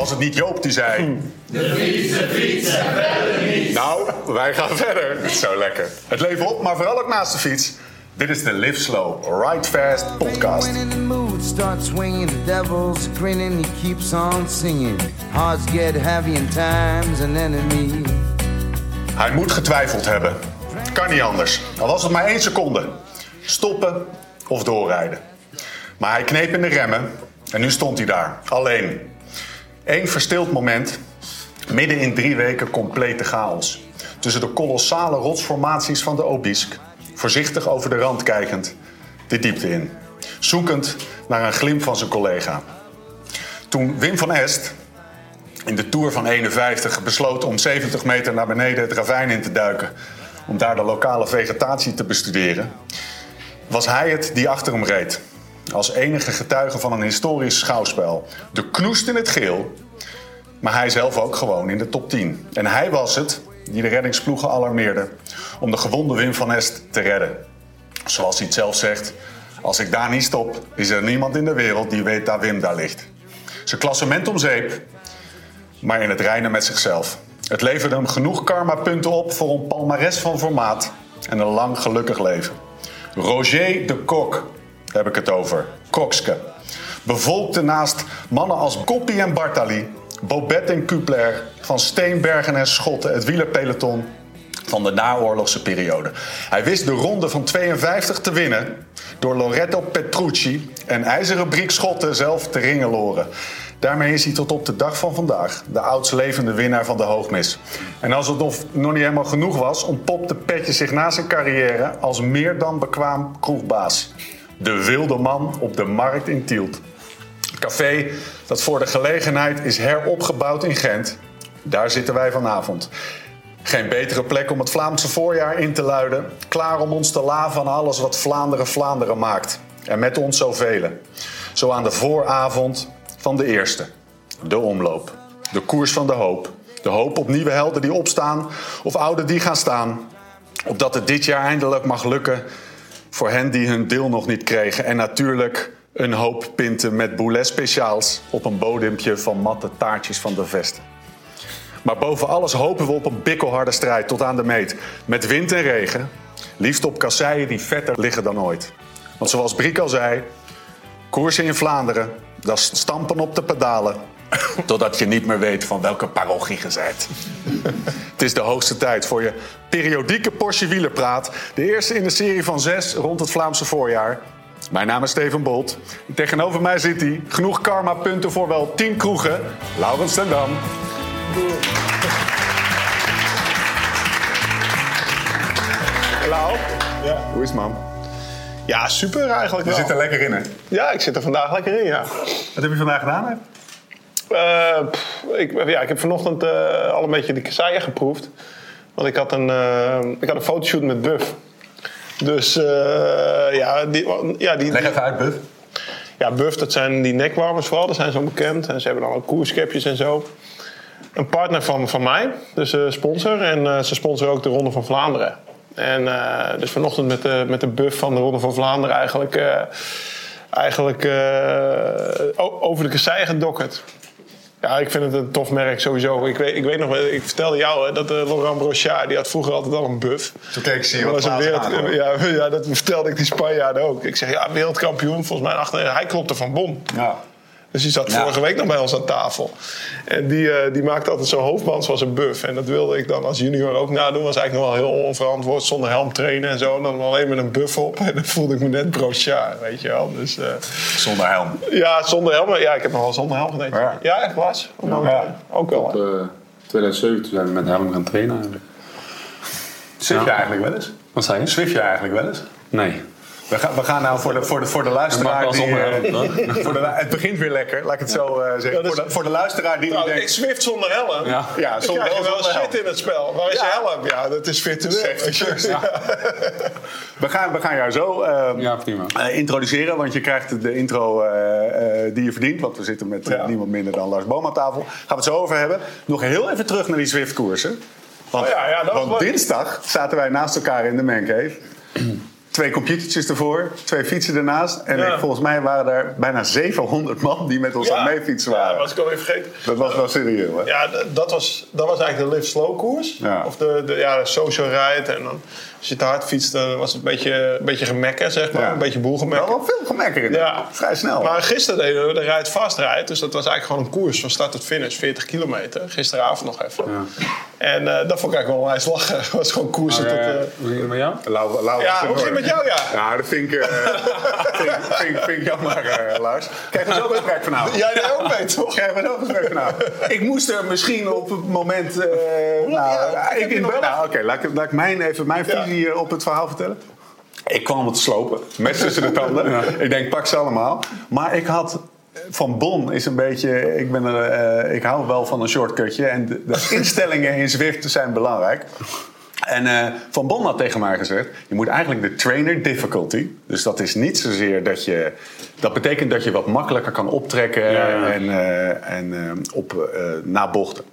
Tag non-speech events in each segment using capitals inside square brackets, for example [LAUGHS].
Was het niet Joop die zei... De fiets, de fiets, verder niet. Nou, wij gaan verder. Zo lekker. Het leven op, maar vooral ook naast de fiets. Dit is de Live Slow, Ride Fast podcast. When in the mood starts swinging, the devil's grinning, he keeps on singing. Hearts get heavy and time's an enemy. Hij moet getwijfeld hebben. Kan niet anders. Al was het maar één seconde. Stoppen of doorrijden. Maar hij kneep in de remmen en nu stond hij daar, alleen. Eén verstild moment, midden in drie weken complete chaos. Tussen de kolossale rotsformaties van de Obisque, voorzichtig over de rand kijkend, de diepte in. Zoekend naar een glimp van zijn collega. Toen Wim van Est in de Tour van 51 besloot om 70 meter naar beneden het ravijn in te duiken... om daar de lokale vegetatie te bestuderen... was hij het die achter hem reed. Als enige getuige van een historisch schouwspel. De knoest in het geel, maar hij zelf ook gewoon in de top 10. En hij was het die de reddingsploegen alarmeerde om de gewonde Wim van Est te redden. Zoals hij het zelf zegt, als ik daar niet stop, is er niemand in de wereld die weet dat Wim daar ligt. Zijn klassement om zeep, maar in het reinen met zichzelf. Het leverde hem genoeg karmapunten op voor een palmares van formaat en een lang gelukkig leven. Roger de Kok heb ik het over. Kokske. Bevolkte naast mannen als Koppie en Bartali, Bobet en Kupler, van Steenbergen en Schotten, het wielerpeloton van de naoorlogse periode. Hij wist de ronde van 52 te winnen door Loretto Petrucci en ijzeren Briek Schotten zelf te ringeloren. Daarmee is hij tot op de dag van vandaag de oudst levende winnaar van de hoogmis. En als het nog, nog niet helemaal genoeg was, ontpopte Petje zich na zijn carrière als meer dan bekwaam kroegbaas. De wilde man op de markt in Tielt. Café dat voor de gelegenheid is heropgebouwd in Gent. Daar zitten wij vanavond. Geen betere plek om het Vlaamse voorjaar in te luiden. Klaar om ons te laven van alles wat Vlaanderen Vlaanderen maakt. En met ons zoveel. Zo aan de vooravond van de eerste. De omloop. De koers van de hoop. De hoop op nieuwe helden die opstaan of oude die gaan staan. Opdat het dit jaar eindelijk mag lukken voor hen die hun deel nog niet kregen. En natuurlijk een hoop pinten met boulet speciaals op een bodempje van matte taartjes van de Vesten. Maar boven alles hopen we op een bikkelharde strijd tot aan de meet. Met wind en regen. Liefst op kasseien die vetter liggen dan ooit. Want zoals Briek al zei, koersen in Vlaanderen, dat is stampen op de pedalen. Totdat je niet meer weet van welke parochie je bent. Het is de hoogste tijd voor je periodieke Porsche wielerpraat. De eerste in de serie van zes rond het Vlaamse voorjaar. Mijn naam is Steven Bolt. Tegenover mij zit hij. Genoeg karma-punten voor wel 10 kroegen. Laurens ten Dam. Lau? Ja. Hoe is het, man? ja, super eigenlijk Je wel. zit er lekker in, hè? Ja, ik zit er vandaag lekker in, ja. Wat heb je vandaag gedaan, hè? Eh, pff, ik, ja ik heb vanochtend eh, al een beetje de kasseien geproefd. Want ik had een, eh, ik had een fotoshoot met Buff. Dus ja, die, ja, die, Leg even uit, Buff. ja, Buff, dat zijn die nekwarmers vooral. Dat zijn zo bekend. En ze hebben dan ook koerskepjes en zo. Een partner van, van mij, dus sponsor. En ze sponsoren ook de Ronde van Vlaanderen. En dus vanochtend met de, met de Buff van de Ronde van Vlaanderen eigenlijk, eigenlijk over de kasseien gedokkerd. Ja, ik vind het een tof merk sowieso. Ik weet, ik weet nog, wel, ik vertelde jou hè, dat eh, Laurent Brochard, die had vroeger altijd al een buff. Toen keek ik zie je Dat wat was wereld, aan, [LAUGHS] ja, ja, dat vertelde ik die Spanjaarden ook. Ik zeg, ja, wereldkampioen, volgens mij achter. Hij klopte van bom. Ja. Dus die zat Ja. vorige week nog bij ons aan tafel. En die, eh, die maakte altijd zo'n hoofdband zoals een buff. En dat wilde ik dan als junior ook nadoen. Was eigenlijk nog wel heel onverantwoord, zonder helm trainen en zo. En dan alleen met een buff op. [LAUGHS] En dan voelde ik me net brochard, weet je wel. Dus eh, Zonder helm. ja, zonder helm. Ja, ik heb nog wel zonder helm gedaan. Ja. Ja, echt was. Ja. Ook wel. Op hè. eh, 2007 zijn we met helm gaan trainen eigenlijk. Je Ja. eigenlijk wel eens? Wat zei je? Swift je eigenlijk wel eens? Nee. We gaan, we gaan nou voor de, voor de, voor de luisteraar. Die, eh, helm, [LAUGHS] voor de, het begint weer lekker, laat ik het zo eh, zeggen. Ja, dus- voor, de, voor de luisteraar die Nou, ik denkt. Swift zonder helm. Ja. Zonder je wel wel zonder shit helm. in het spel. Waar is Ja. je helm? Ja, dat is virtueel. [LAUGHS] We gaan, we gaan jou zo eh, Ja, prima. eh, introduceren, want je krijgt de- intro eh, eh, die je verdient. Want we zitten met Ja. niemand minder dan Lars Boom aan tafel. Gaan we het zo over hebben. Nog heel even terug naar die Zwift-koersen. Want, Oh ja, ja, dat was want dinsdag zaten wij naast elkaar in de mancave. Twee computertjes ervoor, twee fietsen ernaast. En Ja. ik, volgens mij waren er bijna 700 man die met ons aan meefietsen Ja, waren. dat was ik alweer vergeten. Dat was wel serieus, hè? Ja, dat was, dat was eigenlijk de live slow koers. Ja. Of de, de, ja, de social ride. En dan, als je te hard fietst, dan was het een beetje, een beetje gemekken, zeg maar. Ja. Een beetje boelgemekken. Wel wel veel gemekker in. Ja. Vrij snel. Maar gisteren deden we de rijd vast rijd. Dus dat was eigenlijk gewoon een koers van start tot finish. 40 kilometer. Gisteravond nog even. En eh, dat vond ik eigenlijk wel onwijs lachen. [LAUGHS] Het was gewoon koersen Maar, tot... hoe ging het met jou? Lau, Lau Ja, hoe ging het met jou, ja? Ja, dat vind ik, eh, [LAUGHS] vind, vind, vind ik jammer, eh, Lars. Krijg je zo een gesprek vanavond? Jij er ook mee, toch? Krijgen we zo'n gesprek vanavond? Ik moest er misschien op het moment... eh, nou, ja, ik, je nou, Oké, laat ik, laat ik mijn, even mijn Ja. Visie eh, op het verhaal vertellen. Ik kwam het slopen, mes tussen de tanden. Ik denk, pak ze allemaal. Maar ik had... Van Bon is een beetje... Ik, ben er, eh, ik hou wel van een shortcutje. En de, de [LAUGHS] instellingen in Zwift zijn belangrijk. En eh, Van Bon had tegen mij gezegd: je moet eigenlijk de trainer difficulty. Dus dat is niet zozeer dat je. Dat betekent dat je wat makkelijker kan optrekken Ja, en, eh, en op eh, na bochten.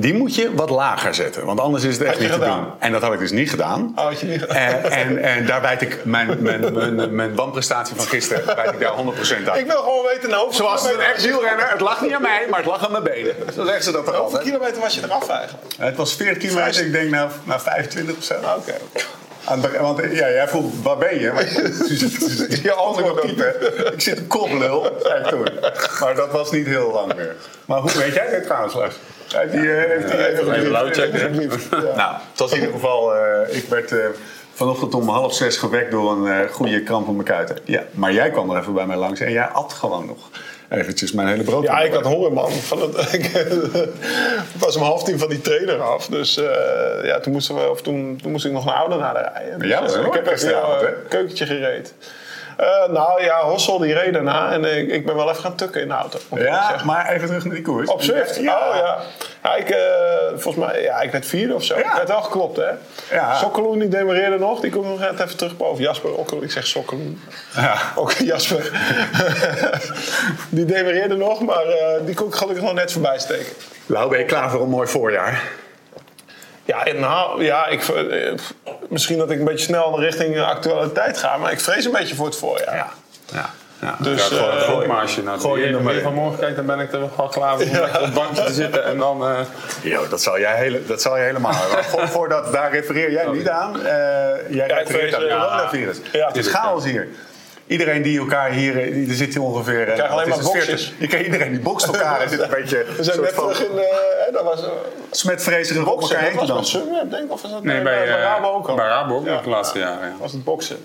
Die moet je wat lager zetten, want anders is het echt niet te gedaan? doen. En dat had ik dus niet gedaan. Oh, had je niet gedaan? En, en, en daar wijd ik mijn, mijn, mijn, mijn bandprestatie van gisteren wijd ik daar 100% uit. Ik wil gewoon weten, nou, Zoals een echt wielrenner, het lag niet aan mij, maar het lag aan mijn benen. Zo zeggen ze dat toch Hoeveel kilometer was je eraf eigenlijk? Het was 40 kilometer, ik denk naar, naar 25 of zo. Oké. Aan want ja, jij vroeg, waar ben je? Maar, Je antwoord ook. typen. Ik zit op koplul, zei ik toen. Maar dat was niet heel lang meer. Maar hoe weet jij dit trouwens, Lars? Hij, heeft hij even checken. Ja. Nou, het was in ieder geval... eh, ik werd eh, vanochtend om half zes gewekt door een eh, goede kramp op mijn kuiten. Ja, maar jij kwam er even bij mij langs en jij at gewoon nog eventjes mijn hele brood. Ja, ik had honger, man. Van het, [LAUGHS] ik, was om half tien van die trainer af. Dus eh, ja, toen, moesten we, of toen, toen moest ik nog naar Oudenaarde rijden. Dus, Ja, wel ik heb even gisteravond, een hè? keukentje gereed. Eh, nou ja, Hossel die reed daarna. En ik, ik ben wel even gaan tukken in de auto. Ja, maar even terug naar die koers. Op Zwift? Ja. Oh ja. ja ik, eh, volgens mij, ja, ik werd vierde of zo. Ja. Ik werd wel geklopt, hè. Ja. Sokkeloen, die demareerde nog. Die komt nog net even terug boven. Jasper Okkel, ik zeg Sokkeloen. Ja. Ook Jasper. [LAUGHS] die demareerde nog, maar eh, die kon ik gelukkig nog net voorbij steken. Lau, ben je klaar voor een mooi voorjaar? Ja, en nou, ja, ik, eh, misschien dat ik een beetje snel richting eh, actualiteit ga, maar ik vrees een beetje voor het voorjaar. Ja. ja. ja. Dus, Ja, gewoon, eh, gewoon maar als je naar gooi je de er maar weer in. van morgen kijkt, dan ben ik er wel klaar voor om op het bankje te zitten. En dan, eh, Jo, dat zal jij, hele, dat zal je helemaal [LAUGHS] hebben. Vo- Voordat, daar refereer jij niet aan. Eh, jij refereert aan het coronavirus. ja. het is chaos hier. Iedereen die elkaar hier, eh, die- er zit hier ongeveer... eh, krijgt alleen wat is maar boxjes. 40 Je krijgt iedereen die bokst elkaar. [LAUGHS] Er zit een beetje We zijn net terug in, eh, hè, dat was uh, op elkaar Dat heen te was bij dansen. Sunweb, denk ik, of was dat nee, eh, bij, bij eh, Rabo ook al? bij Rabo ook Ja. de laatste jaren. Ja. Was het boksen?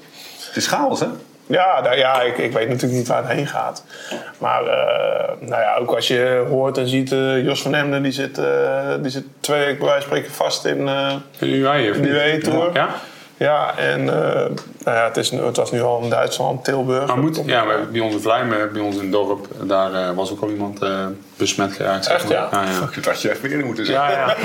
Het is chaos, hè? Ja, nou, ja ik, ik weet natuurlijk niet waar het heen gaat. Maar eh, nou ja, ook als je hoort en ziet, eh, Jos van Emden die zit, eh, die zit twee weken bij wijze van spreken vast in eh De UI of de niet? UE-tour. Ja? Ja, en eh, nou ja, het, is, het was nu al in Duitsland, Tilburg. Maar moet, Komt- ja, maar bij onze Vlijmen, bij ons in het dorp, daar eh, was ook al iemand eh, besmet geraakt. zeg Echt, maar. ja? Ja, ja. [LAUGHS] Dat had je even eerder moeten zeggen. Ja, ja.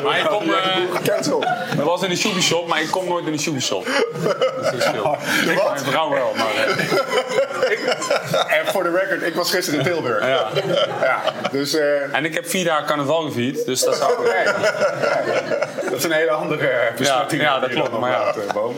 [LAUGHS] Maar ik kom, eh, Cancel. Dat was in de Shooby Shop, maar ik kom nooit in de Shooby Shop. Dat is verschil. Ik, mijn vrouw wel, maar... eh, [LAUGHS] En voor de record, ik was gisteren in Tilburg. ja. Ja, dus eh, En ik heb vier dagen carnaval gevierd, dus dat zou... dat is een hele andere eh, besmetting. Ja, ja, dat klopt, maar ja. Boom.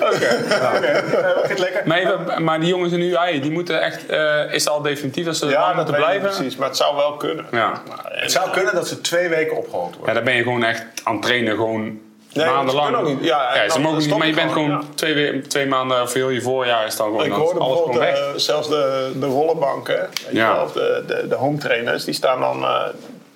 Oké, oké. Eh, lekker? Maar, even, maar die jongens in de UI, die moeten echt... eh, is het al definitief dat ze Ja, dat moeten blijven? precies. Maar het zou wel kunnen. Ja. Het zou kunnen dat ze twee weken opgehoogd worden. ja, dan ben je gewoon echt aan het trainen, gewoon Nee, maandenlang. ook niet. Ja, en ze mogen niet, maar je bent gewoon, gewoon twee, we- twee maanden of heel je voorjaar is dan gewoon Ik hoorde alles gewoon bijvoorbeeld weg. eh, zelfs de, de rollenbanken, Ja. wel, de, de, de home trainers, die staan dan eh,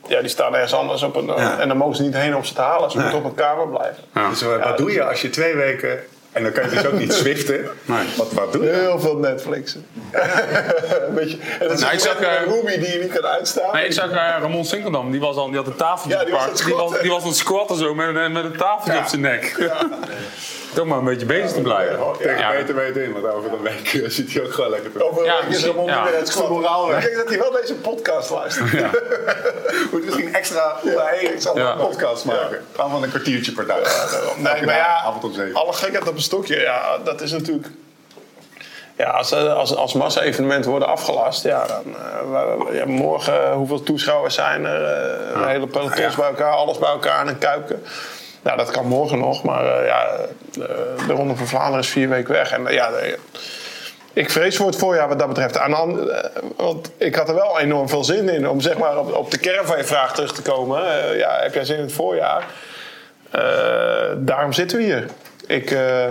ja, die staan ergens anders op een. Ja. En dan mogen ze niet heen om ze te halen. Ze moeten op een kamer blijven. Ja. Dus eh, wat doe je als je twee weken... En dan kan je dus ook niet [LAUGHS] swiften. Nee. Wat, wat doe je? Heel veel Netflixen. [LAUGHS] een beetje, en dat is Nou, ik zag, een eh, Ruby die je niet kan uitstaan. Nee, ik zag eh, Ramon Sinkeldam, die was al, die had een tafeltje Ja, die was gepakt. aan het die, was, squatten. die was aan het squatten zo met, een- met een tafeltje Ja. op zijn nek. [LAUGHS] Toch maar een beetje bezig te blijven. Tegen Ja. beter weten in, want over een week eh, zit hij ook gewoon lekker te Over Ja, een week is Ramon ja. het moraal denk dat hij wel deze podcast luistert. [LAUGHS] Moet misschien extra onderheen ik zal Ja. een podcast maken. Gaan van een kwartiertje per dag. Nee, maar ja, avond om zeven. alle gekheid op een stokje, ja, dat is natuurlijk... Ja, als, eh, als, als massa-evenementen worden afgelast, ja, dan... eh, we- we- ja, morgen, eh, hoeveel toeschouwers zijn er? eh, Een hele pelotons bij elkaar, alles bij elkaar in een kuipje. Nou, dat kan morgen nog, maar eh, ja, de, de Ronde van Vlaanderen is vier weken weg. En eh, ja, ik vrees voor het voorjaar wat dat betreft. Aan eh, want ik had er wel enorm veel zin in om zeg maar, op, op de kern van je vraag terug te komen. Eh, ja, heb jij zin in het voorjaar? Eh, daarom zitten we hier. Ik, eh,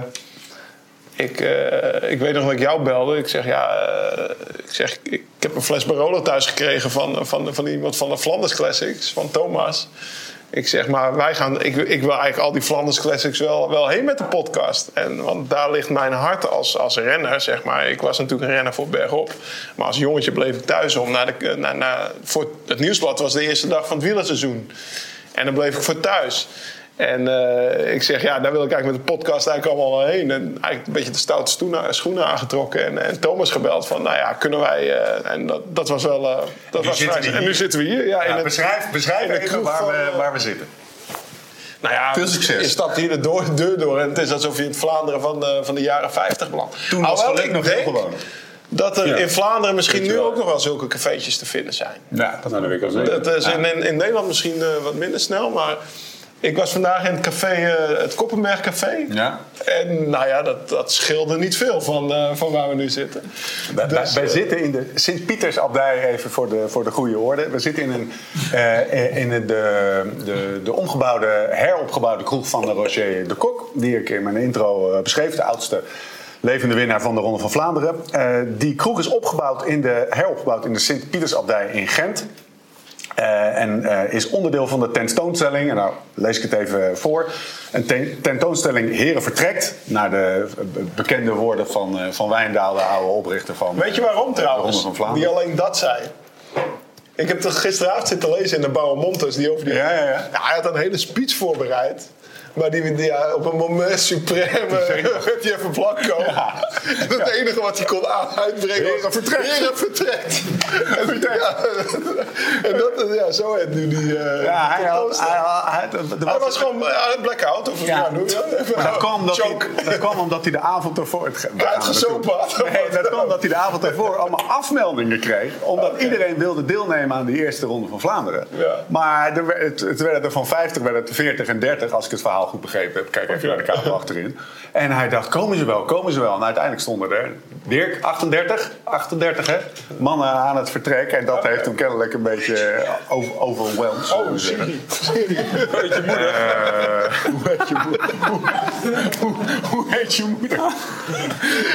ik, eh, ik weet nog dat ik jou belde. Ik zeg, ja, eh, ik, zeg, ik heb een fles Barolo thuis gekregen van, van, van iemand van de Flanders Classics, van Thomas. Ik zeg maar, wij gaan, ik, ik wil eigenlijk al die Flanders Classics wel, wel heen met de podcast. En, want daar ligt mijn hart als, als renner, zeg maar. Ik was natuurlijk een renner voor bergop. Maar als jongetje bleef ik thuis om. Naar de, naar, voor het nieuwsblad was de eerste dag van het wielerseizoen. En dan bleef ik voor thuis. En eh, ik zeg, ja, daar wil ik eigenlijk met de podcast eigenlijk allemaal wel heen. En eigenlijk een beetje de stoute schoenen aangetrokken. En, en Thomas gebeld van, nou ja, kunnen wij... eh, en dat, dat was wel... eh, dat was en nu zitten we hier. Ja, in Ja, het- beschrijf beschrijf in even waar van, we, waar we zitten. nou ja, Veel succes. Je stapt hier de door- deur door en het is alsof je in het Vlaanderen van de, van de jaren 50 belandt. Toen was geluk ik nog heel gewoon. Dat er Ja. in Vlaanderen misschien nu ook nog wel zulke cafeetjes te vinden zijn. Ja, dat Nou, dat weet ik al zeker. Dat is in, in, in Nederland misschien wat minder snel, maar ik was vandaag in het café, eh, het Koppenberg Café. Ja. En nou ja, dat, dat scheelde niet veel van, eh, van waar we nu zitten. Wij, Dus, wij eh, zitten in de Sint-Pietersabdij, even voor de, voor de goede orde. We zitten in, een, in de, de, de omgebouwde, heropgebouwde kroeg van de Roger de Kok. Die ik in mijn intro beschreef, de oudste levende winnaar van de Ronde van Vlaanderen. Die kroeg is opgebouwd in de, heropgebouwd in de Sint-Pietersabdij in Gent. Eh, en eh, is onderdeel van de tentoonstelling. En nou lees ik het even voor. Een ten- tentoonstelling Heren vertrekt. Naar de be- bekende woorden van, eh, van Wijndaal, de oude oprichter van. Weet je waarom trouwens? van Die alleen dat zei. Ik heb gisteravond zitten lezen in de Bouwer Montes. Die over die... Ja, ja, ja. hij had een hele speech voorbereid. Maar die, ja, op een moment supreme [LAUGHS] werd hij even komen. En het enige wat hij kon aan- uitbrengen was... Vertrekt. Heren vertrekt. en, ja, en dat ja, zo heet nu die... eh, Ja, hij, had, hij, had- hij, had- Hij was gewoon uh, blackout. Of Ja. ja. ja, Maar dat kwam, omdat hij, dat kwam omdat hij de avond ervoor... Het, Uitgesopen had. Nee, dat kwam omdat hij de avond ervoor allemaal afmeldingen kreeg. Omdat iedereen wilde deelnemen aan die eerste ronde van Vlaanderen. Ja. Maar er, het, het werden er van 50 werden het 40 en 30, als ik het verhaal goed begrepen heb. Kijk even naar de kamer achterin. En hij dacht, komen ze wel, komen ze wel. En uiteindelijk stonden er, Dirk, 38, 38 hè, mannen aan het vertrek. En dat heeft hem kennelijk een beetje over, overwhelmed. zullen we Oh, zeggen. Siri. Weet je moeder. Eh, hoe heet je moeder? Hoe, hoe heet je moeder?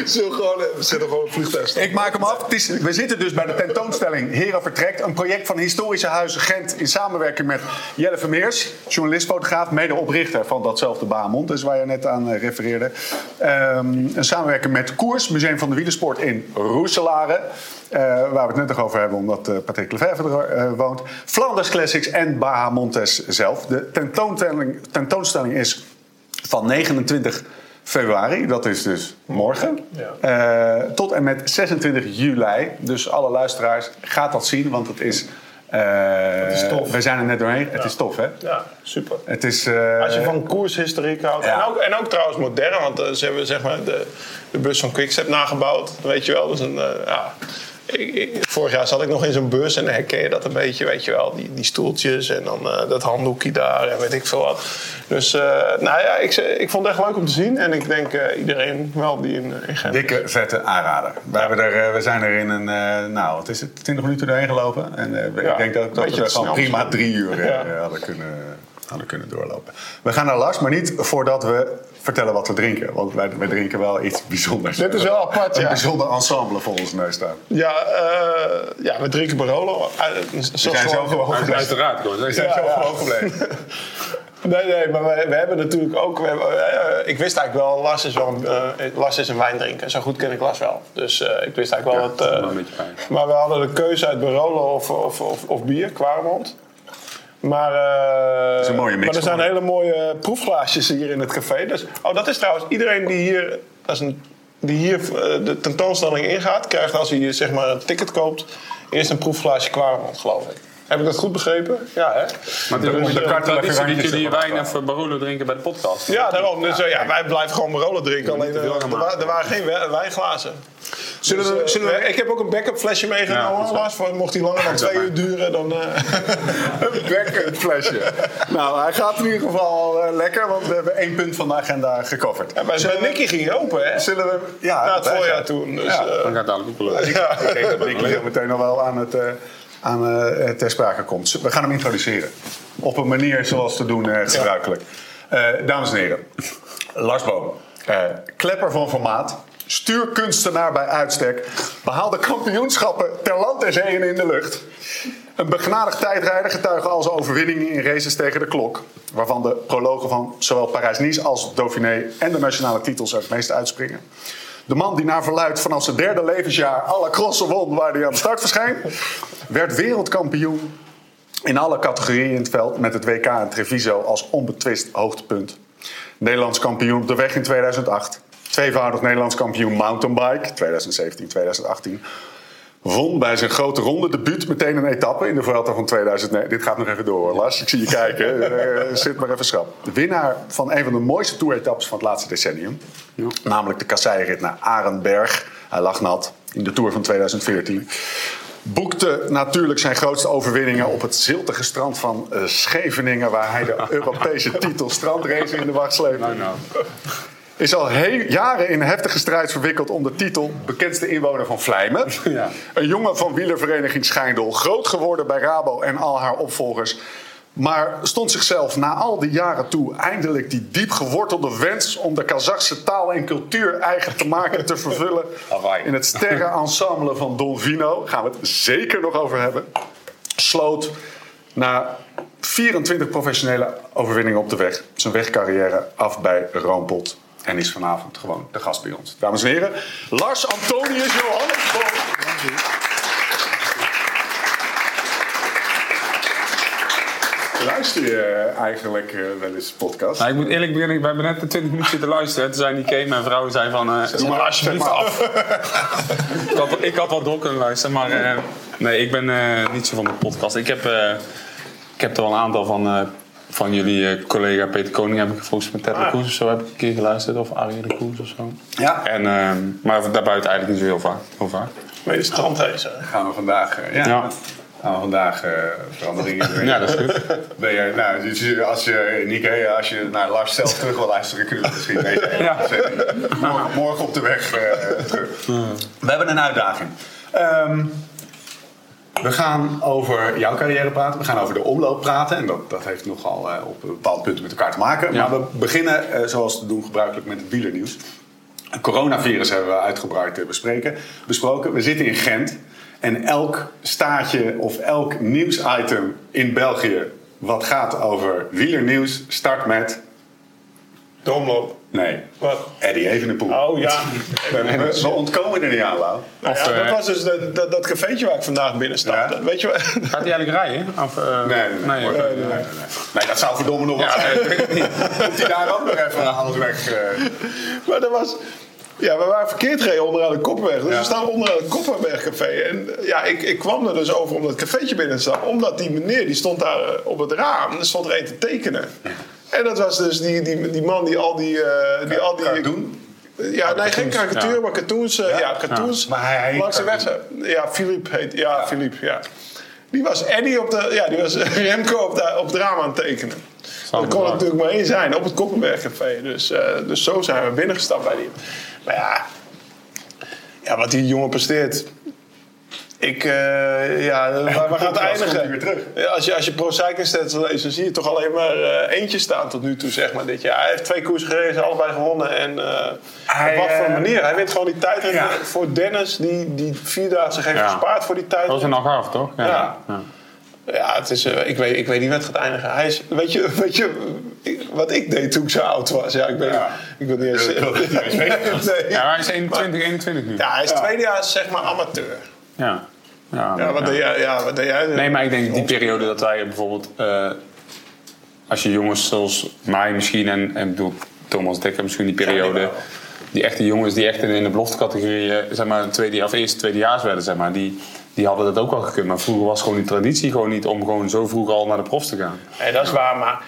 Zullen we gewoon, we zetten gewoon een vliegtuig. Ik maak hem af. Het is, we zitten dus bij de tentoonstelling Hera Vertrekt. Een project van Historische Huizen Gent in samenwerking met Jelle Vermeers. Journalist, fotograaf, medeoprichter van datzelfde Baamond. Dus waar je net aan eh, refereerde. Ehm, een samenwerking met Koers, Museum van de Wielersport in Roeselare. eh, waar we het net nog over hebben, omdat eh Patrick Lefevre er woont. Flanders Classics en Baha Montes zelf. De tentoonstelling, tentoonstelling is van 29 februari, dat is dus morgen, eh, tot en met 26 juli. Dus alle luisteraars, gaat dat zien, want het is... eh, is tof. We zijn er net doorheen. Het is tof, hè? Ja, super. Het is... eh, Als je van koershistoriek houdt. Ja. En, ook, en ook trouwens modern, want eh, ze hebben zeg maar de, de bus van Quickstep nagebouwd. Weet je wel, dus een, eh, ja. Vorig jaar zat ik nog in zo'n bus en herken je dat een beetje, weet je wel. Die, die stoeltjes en dan eh, dat handdoekje daar en weet ik veel wat. Dus, eh, nou ja, ik, ik vond het echt leuk om te zien. En ik denk eh, iedereen wel die in, in Gent Dikke, vette aanrader. We, er, we zijn er in een, nou, wat is het, 20 minuten doorheen gelopen. En Ja, ik denk dat, dat we te gewoon prima drie uur Ja. hadden, kunnen, hadden kunnen doorlopen. We gaan naar Lars, maar niet voordat we vertellen wat we drinken. Want wij, wij drinken wel iets bijzonders. Dit is wel apart, Een ja. bijzonder ensemble voor ons neus staan. Ja, eh, ja, we drinken Barolo. Uh, We zijn zo gewoon gebleven. Uiteraard. We zijn Ja, zo ja. gewoon gebleven. [LAUGHS] Nee, nee, maar we, we hebben natuurlijk ook. We hebben, eh, ik wist eigenlijk wel, Lars is wel een, eh, Lars is een wijndrinker. Zo goed ken ik Lars wel. Dus eh, ik wist eigenlijk wel dat. eh, wel een beetje fijn. maar we hadden de keuze uit Barolo of, of, of, of bier, Quaremont. Maar, eh, is een mooie mix maar er zijn hele mooie proefglaasjes hier in het café. Dus, oh, dat is trouwens iedereen die hier, dat is een, die hier eh, de tentoonstelling ingaat, krijgt als hij zeg maar een ticket koopt, eerst een proefglaasje Quaremont, geloof ik. Heb ik dat goed begrepen? Ja, hè? Maar het is De- de traditie dat randjes jullie wijn of Barolo drinken bij de podcast. Ja, daarom. Dus, eh, ja, wij blijven gewoon Barolo drinken. Alleen eh, er, wa- maken. er waren geen wi- wijnglazen. Zullen we, Dus, eh, zullen we, ik heb ook een backup flesje meegenomen, Ja. Voor, mocht die langer dan twee uur duren, dan... eh, [LAUGHS] [LAUGHS] Een backup flesje. nou, hij gaat in ieder geval lekker, want we hebben één punt van de agenda gecoverd. ja, bij, bij Nicky ging je open, hè? Zullen we... Ja, Na het voorjaar toen. Dus, Ja. eh, Dan gaat dadelijk ook [LAUGHS] ja. Ik denk dat Nicky zo meteen nog wel aan het, eh, aan, eh, ter sprake komt. We gaan hem introduceren. Op een manier zoals te doen eh, gebruikelijk. Eh, dames en heren, Lars Boom. klepper van formaat. Stuurkunstenaar bij uitstek. Behaalde kampioenschappen ter land en zee en in de lucht. Een begnadigd tijdrijder getuige al zijn overwinningen in races tegen de klok. Waarvan de prologen van zowel Parijs-Nice als Dauphiné en de nationale titels het meest uitspringen. De man die naar verluid vanaf zijn derde levensjaar alle crossen won waar hij aan de start verscheen. Werd wereldkampioen in alle categorieën in het veld met het WK in Treviso als onbetwist hoogtepunt. Nederlands kampioen op de weg in 2008. Tweevoudig Nederlands kampioen mountainbike 2017-2018. Won bij zijn grote ronde debuut meteen een etappe in de Vuelta van 2009. Dit gaat nog even door, Lars. Ik zie je kijken. [LAUGHS] Eh, zit maar even schrap. De winnaar van een van de mooiste toeretappes van het laatste decennium. Namelijk de kasseirit naar Arenberg. Hij lag nat in de Tour van 2014. Boekte natuurlijk zijn grootste overwinningen op het ziltige strand van eh, Scheveningen... waar hij de [LAUGHS] Europese titel strandrace in de wacht sleepte. Nou, nou. Is al heel, jaren in heftige strijd verwikkeld om de titel bekendste inwoner van Vlijmen. [LAUGHS] Ja. Een jongen van wielervereniging Schijndel. Groot geworden bij Rabo en al haar opvolgers. Maar stond zichzelf na al die jaren toe eindelijk die diep gewortelde wens om de Kazachse taal en cultuur eigen te maken en te vervullen. [LAUGHS] In het sterrenensemble van Don Vino gaan we het zeker nog over hebben. Sloot na 24 professionele overwinningen op de weg zijn wegcarrière af bij Roompot. En is vanavond gewoon de gast bij ons. Dames en heren, Lars Antonius Johannes. Luister je eigenlijk eh, wel eens podcast? Nou, ik moet eerlijk beginnen, we hebben net de 20 minuten zitten luisteren. Toen zei Niké, mijn vrouw, zei van... eh, doe maar alsjeblieft af. [LAUGHS] ik, had, ik had wel door kunnen luisteren, maar... eh, nee, ik ben niet zo van de podcast. Ik heb, ik heb er wel een aantal van... van jullie eh, collega Peter Koning heb ik volgens mij Ted de Koers of zo heb ik een keer geluisterd. Of Arie de Koers of zo. Ja. En, ehm, maar daarbuiten eigenlijk niet zo heel vaak. Heel vaak. Met de strandrace. hè? Gaan we vandaag, eh, ja, Ja. gaan we vandaag eh, veranderingen [LAUGHS] brengen. Ja, dat is goed. Ben je, nou, dus je- als je, Nieke, als je naar Lars zelf terug wil luisteren, we het misschien [LAUGHS] deze Ja. morgen, morgen op de weg terug. We hebben een uitdaging. Ehm, we gaan over jouw carrière praten, we gaan over de omloop praten. En dat, dat heeft nogal eh, op bepaalde punten met elkaar te maken. Ja. Maar we beginnen, eh, zoals te doen gebruikelijk, met het wielernieuws. Het coronavirus hebben we uitgebreid eh, bespreken, besproken. We zitten in Gent. En elk staatje of elk nieuwsitem in België wat gaat over wielernieuws start met... De omloop. Nee, Wat? Eddie Evenepoel. Oh ja. We, ontkomen er niet aan, Lau. Nou ja, Of, eh, dat was dus dat, dat, dat cafeetje waar ik vandaag binnen stapte. Ja. Weet je wat? Gaat hij eigenlijk rijden? Of, eh, Nee, nee, nee. nee, nee, nee, nee. Nee, dat zou verdomme nog Ja, zijn. Komt hij daar ook nog even aan de weg? eh? Maar dat was... Ja, we waren verkeerd gereden onderaan de Koppenweg. Dus Ja. we staan onderaan het Koppenwegcafé. En ja, ik, ik kwam er dus over om dat cafeetje binnen te stappen. Omdat die meneer, die stond daar op het raam. Er stond er een te tekenen. En dat was dus die, die, die man die al die... eh, die, al die Cartoon? Ja, nee, geen karikatuur, ja. maar cartoons. eh, ja, cartoons. Maar hij langs de weg. Ja, Philippe heet. Ja, Philippe, ja. Die was Eddie op de. Ja, die was [LAUGHS] Remco op, de, op het raam aan het tekenen. Dat kon waar. natuurlijk maar één zijn, op het Koppenbergcafé. Dus, eh, dus zo zijn we binnengestapt bij die. Maar ja, ja wat die jongen presteert. Ik, eh, ja, waar, waar gaat het eindigen? weer terug. Ja, Als je, als je Pro Cycling Stats leest, dan zie je toch alleen maar eh, eentje staan tot nu toe, zeg maar, dit jaar. Hij heeft twee koersen gereden, allebei gewonnen. En eh, Hij, op wat voor eh, manier? Hij wint gewoon die tijd ja. voor Dennis, die, die vierdaagse heeft Ja. gespaard voor die tijd. Dat was een Algarve, toch? Ja. Ja, het is, eh, ik, weet, ik weet niet waar het gaat eindigen. Hij is, weet je, [LAUGHS] weet je wat ik deed toen ik zo oud was? Ja, ik weet, Ja. ik wil niet eens... [LAUGHS] Nee. Ja, hij is 21, 21 nu. Ja, hij is tweedejaars zeg maar amateur. Ja. Ja, Ja, wat ja. deed jij? Ja, wat deed jij? Nee, maar ik denk die periode dat wij bijvoorbeeld... eh, als je jongens zoals mij misschien en, en ik bedoel Thomas Dekker misschien die periode... Die echte jongens die echt in, in de beloftecategorie, eh, zeg maar, tweede, of eerste tweedejaars werden, zeg maar, die, die hadden dat ook wel gekund. Maar vroeger was gewoon die traditie gewoon niet om gewoon zo vroeg al naar de profs te gaan. Nee, dat is waar, maar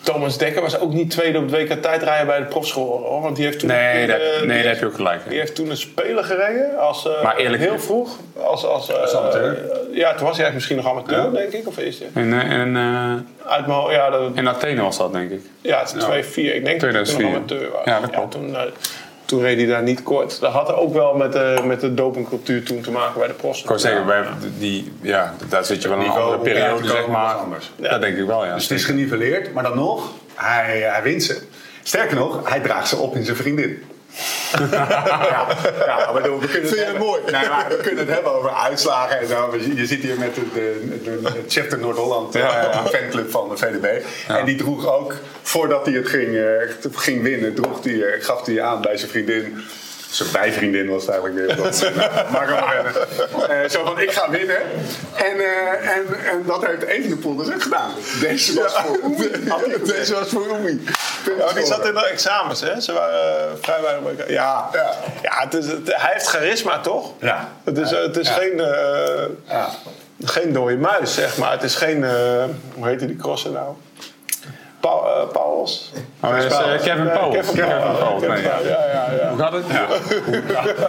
Thomas Dekker was ook niet tweede op het WK tijdrijden bij de profschool. Hoor, want die heeft toen... Nee, toen, dat, eh, nee, daar heb je ook gelijk. Die heeft toen een speler gereden. Als, eh, Maar eerlijk- heel vroeg. Als, als, eh, amateur? ja, toen was hij eigenlijk misschien nog amateur, denk ik. Of is hij? En, en, eh, Uit mijn, ja, dat, in Athene was dat, denk ik. ja, het is 2-4. Ik denk dat hij toen 2004. nog amateur was. Ja, dat klopt. toen, eh, toen reed hij daar niet kort. Dat had ook wel met, de met de dopingcultuur toen te maken bij de profs. Ik wou zeggen, wij, die, ja, daar zit je wel in een andere periode, zeg maar. anders. Dat denk ik wel, ja. Dus het is geniveleerd, maar dan nog, hij, hij wint ze. Sterker nog, hij draagt ze op in zijn vriendin. [LAUGHS] ja, ja, maar we kunnen Vind je het mooi? Nee, maar we kunnen het hebben over uitslagen en zo. Je- Je zit hier met de, de, de, de Chapter Noord-Holland Ja, eh, fanclub van de VDB. En die droeg ook, voordat hij het ging, eh, ging winnen, droeg die, eh, gaf hij aan bij zijn vriendin. Zijn bijvriendin was het eigenlijk meer. Dat, maak hem maar rennen. Eh, zo van, ik ga winnen. En, eh, en, en dat heeft Evenepoel dus ook gedaan. Deze was voor Oemi. Deze was voor Oemi. Ja, die zat in de examens, hè? Ze waren eh, vrij weinig bij. Ja, Ja. ja het is, het- hij heeft charisma, toch? Ja. Het is, eh, het is geen, eh, Ja. geen dode muis, zeg maar. Het is geen, eh, hoe heet die crosser nou? Paul, eh, Pauls? Oh, dat is, eh, Kevin Nee, Paul. Kevin Kevin Paul. Nee, ja, ja, ja. Hoe gaat het?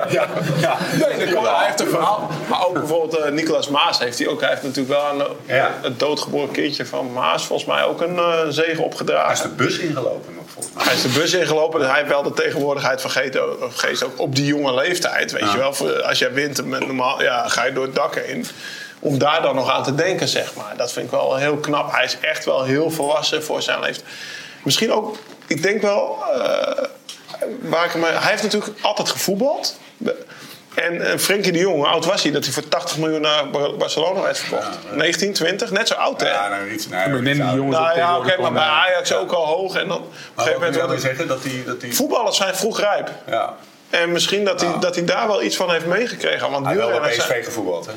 Ja, ja. Nee, dat klopt. hij heeft een verhaal. Maar ook bijvoorbeeld eh, Nicolas Maas heeft hij ook. Hij heeft natuurlijk wel Ja. het doodgeboren kindje van Maas volgens mij ook een eh, zegen opgedragen. Hij is de bus ingelopen nog volgens mij. Hij is de bus ingelopen. Dus hij heeft wel de tegenwoordigheid of geest ook op die jonge leeftijd. Weet je wel, als jij wint met normaal, ja, ga je door het dak heen. Om daar dan nog aan te denken, zeg maar. Dat vind ik wel heel knap. Hij is echt wel heel volwassen voor zijn leeftijd. Misschien ook, ik denk wel, eh, waar ik hem, hij heeft natuurlijk altijd gevoetbald. En eh, Frenkie de Jong, hoe oud was hij dat hij voor 80 miljoen naar Bar- Barcelona werd verkocht? 19, 20, net zo oud hè? Ja, nou iets. Nee, die jongens nou ja, oké, maar bij Ajax ook al hoog. En dan op een Maar gegeven moment zeggen dat hij... Dat hij Voetballers zijn vroeg rijp. ja. En misschien dat hij, dat hij daar wel iets van heeft meegekregen. Want Hij heeft wel bij PSV gevoetbald, hè?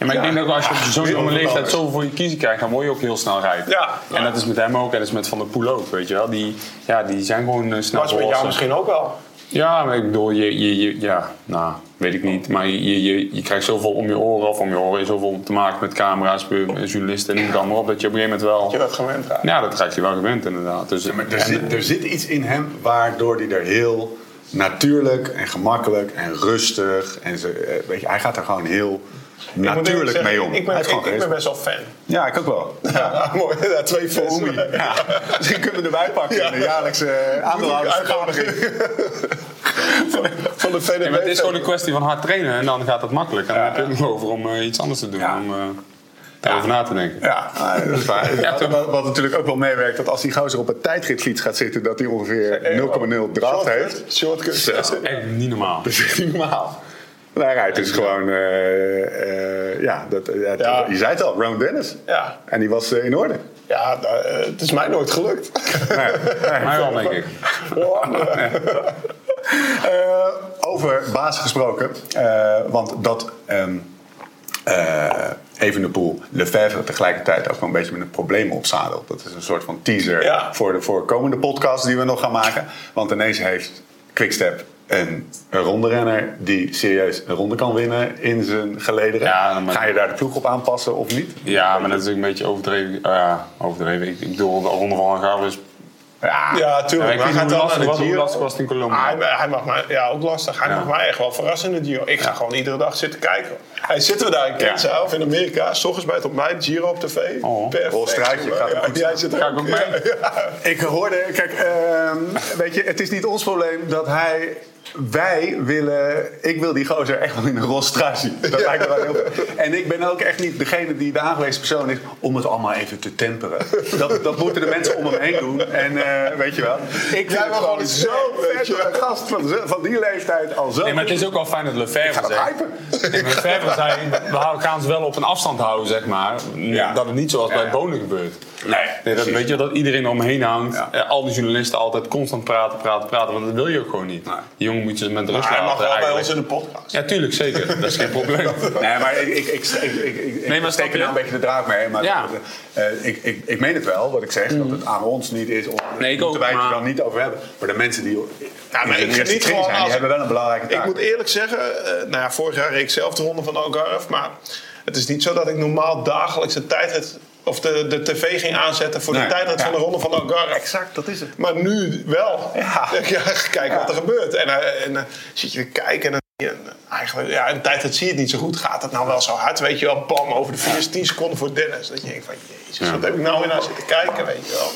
Ja, maar ik denk dat als je op zo'n jonge leeftijd zoveel voor je kiezen krijgt, dan word je ook heel snel rijp. Ja. En dat is met hem ook, en dat is met Van der Poel ook, weet je wel. Die, ja, die zijn gewoon eh, snel was met jou misschien ook wel. Ja, maar ik bedoel, je, je, je- ja, nou, weet ik niet. Maar je, je, je, je krijgt zoveel om je oren, of om je oren, zoveel te maken met camera's, met journalisten en noem het allemaal op, dat je op een gegeven moment Je wel... dat gewend raakt. Ja, dat raak je wel gewend inderdaad. Dus, Ja, maar er, en- zit, er zit iets in hem waardoor hij er heel natuurlijk en gemakkelijk en rustig en zo, eh, weet je, hij gaat er gewoon heel natuurlijk zeggen, mee om. Ik ben, Hij is ik, ben best wel fan. Ja, ik ook wel. [LAUGHS] Ja, mooi. Ja, twee fans. Oemi. Ja. [LAUGHS] Misschien kunnen we erbij pakken in de jaarlijkse eh, aandeelhoudersvergadering. [LAUGHS] Van de VDB. Ja, het is gewoon een kwestie van hard trainen en dan gaat het makkelijk. En dan heb je het nog over om eh, iets anders te doen, Ja. om eh, daarover na te denken. Ja, ah, dat is waar. Ja, wat, toch? wat, wat natuurlijk ook wel meewerkt, dat als die gozer op een tijdritfiets gaat zitten, dat hij ongeveer 0,0 draad heeft. Shortcut. Echt niet normaal. Dat is echt niet normaal. Nou, hij rijdt dus gewoon, eh, eh, ja, dat, ja, je zei het al, Ron Dennis. Ja, En die was eh, in orde. ja het is mij nooit gelukt. [LAUGHS] Mij wel, denk ik. [LAUGHS] Eh, over baas gesproken, eh, want dat ehm eh Evenepoel, Lefebvre tegelijkertijd ook wel een beetje met een probleem opzadelt. Dat is een soort van teaser Ja. voor de voor komende podcast die we nog gaan maken. Want ineens heeft Quickstep een, een ronderenner die serieus een ronde kan winnen in zijn gelederen. Ja, maar- Ga je daar de ploeg op aanpassen of niet? Ja, maar dat is een beetje overdreven. Ja, overdreven. Ik, ik bedoel, de Ronde van Algarve is... Ja, Ja, tuurlijk. Ja, ik maar hij niet gaat hoe wel lastig was, hoe Giro. lastig was het in Colombia. Hij, hij mag mij, ja, ook lastig. Hij Ja. mag mij echt wel verrassen in de Giro. Ik ga gewoon iedere dag zitten kijken. Hij zitten we daar in Kenza of in Amerika, s ochtends bij het ontbijt, Giro op tv. Oh. Perfect. Gaat Ja, jij zit er Ga ik ook mee? Ik hoorde, kijk, ehm, weet je, het is niet ons probleem dat hij. Wij willen, ik wil die gozer echt wel in een zien. Dat lijkt me wel heel En ik ben ook echt niet degene die de aangewezen persoon is om het allemaal even te temperen. Dat, dat moeten de mensen om hem heen doen. En eh, weet je wel, ik vind het gewoon gewoon zo weet vet een gast van, van die leeftijd al zo. Nee, maar het is ook wel fijn dat Ik ga Lefebvre zegt... Nee, maar Lefebvre zei, we houden- gaan ze wel op een afstand houden, zeg maar. Ja. Dat het niet zoals Ja, bij. Bonen gebeurt. Nee, Nee, dat, weet je, dat iedereen omheen hangt. Ja. Eh, al die journalisten altijd constant praten, praten, praten. Want dat wil je ook gewoon niet. Nee. Die jongen moet je met rust Maar hij laten. mag wel bij ons in de podcast. Ja, tuurlijk, zeker. [LAUGHS] Dat is geen probleem. Nee, maar ik, ik, ik, ik, ik, ik, Nee, maar steek er nou een beetje de draak mee. Maar Ja. eh, ik, ik, ik meen het wel, wat ik zeg. Dat het aan ons niet is om Nee, ik moeten wij het er dan niet over hebben. Maar de mensen die, Ja, maar ik de geniet gewoon zijn, als- die hebben wel een belangrijke taak. Ik moet eerlijk zeggen, eh, nou ja, vorig jaar reed ik zelf de ronde van Algarve. Maar het is niet zo dat ik normaal dagelijks een tijdrit of de, de tv ging aanzetten voor Nee, de tijdrit ja. van de Ronde van Algarve. Exact, dat is het. Maar nu wel. Ja. [LAUGHS] ja kijk wat er gebeurt. En, eh, en dan zit je te kijken en dan zie je, eh, eigenlijk, ja, in de tijd dat zie je het niet zo goed. Gaat het nou wel zo hard? Weet je wel, bam, over de 4 10 seconden voor Dennis. Dat je denkt van, jezus, wat heb ik nou weer naar zitten kijken, weet je wel.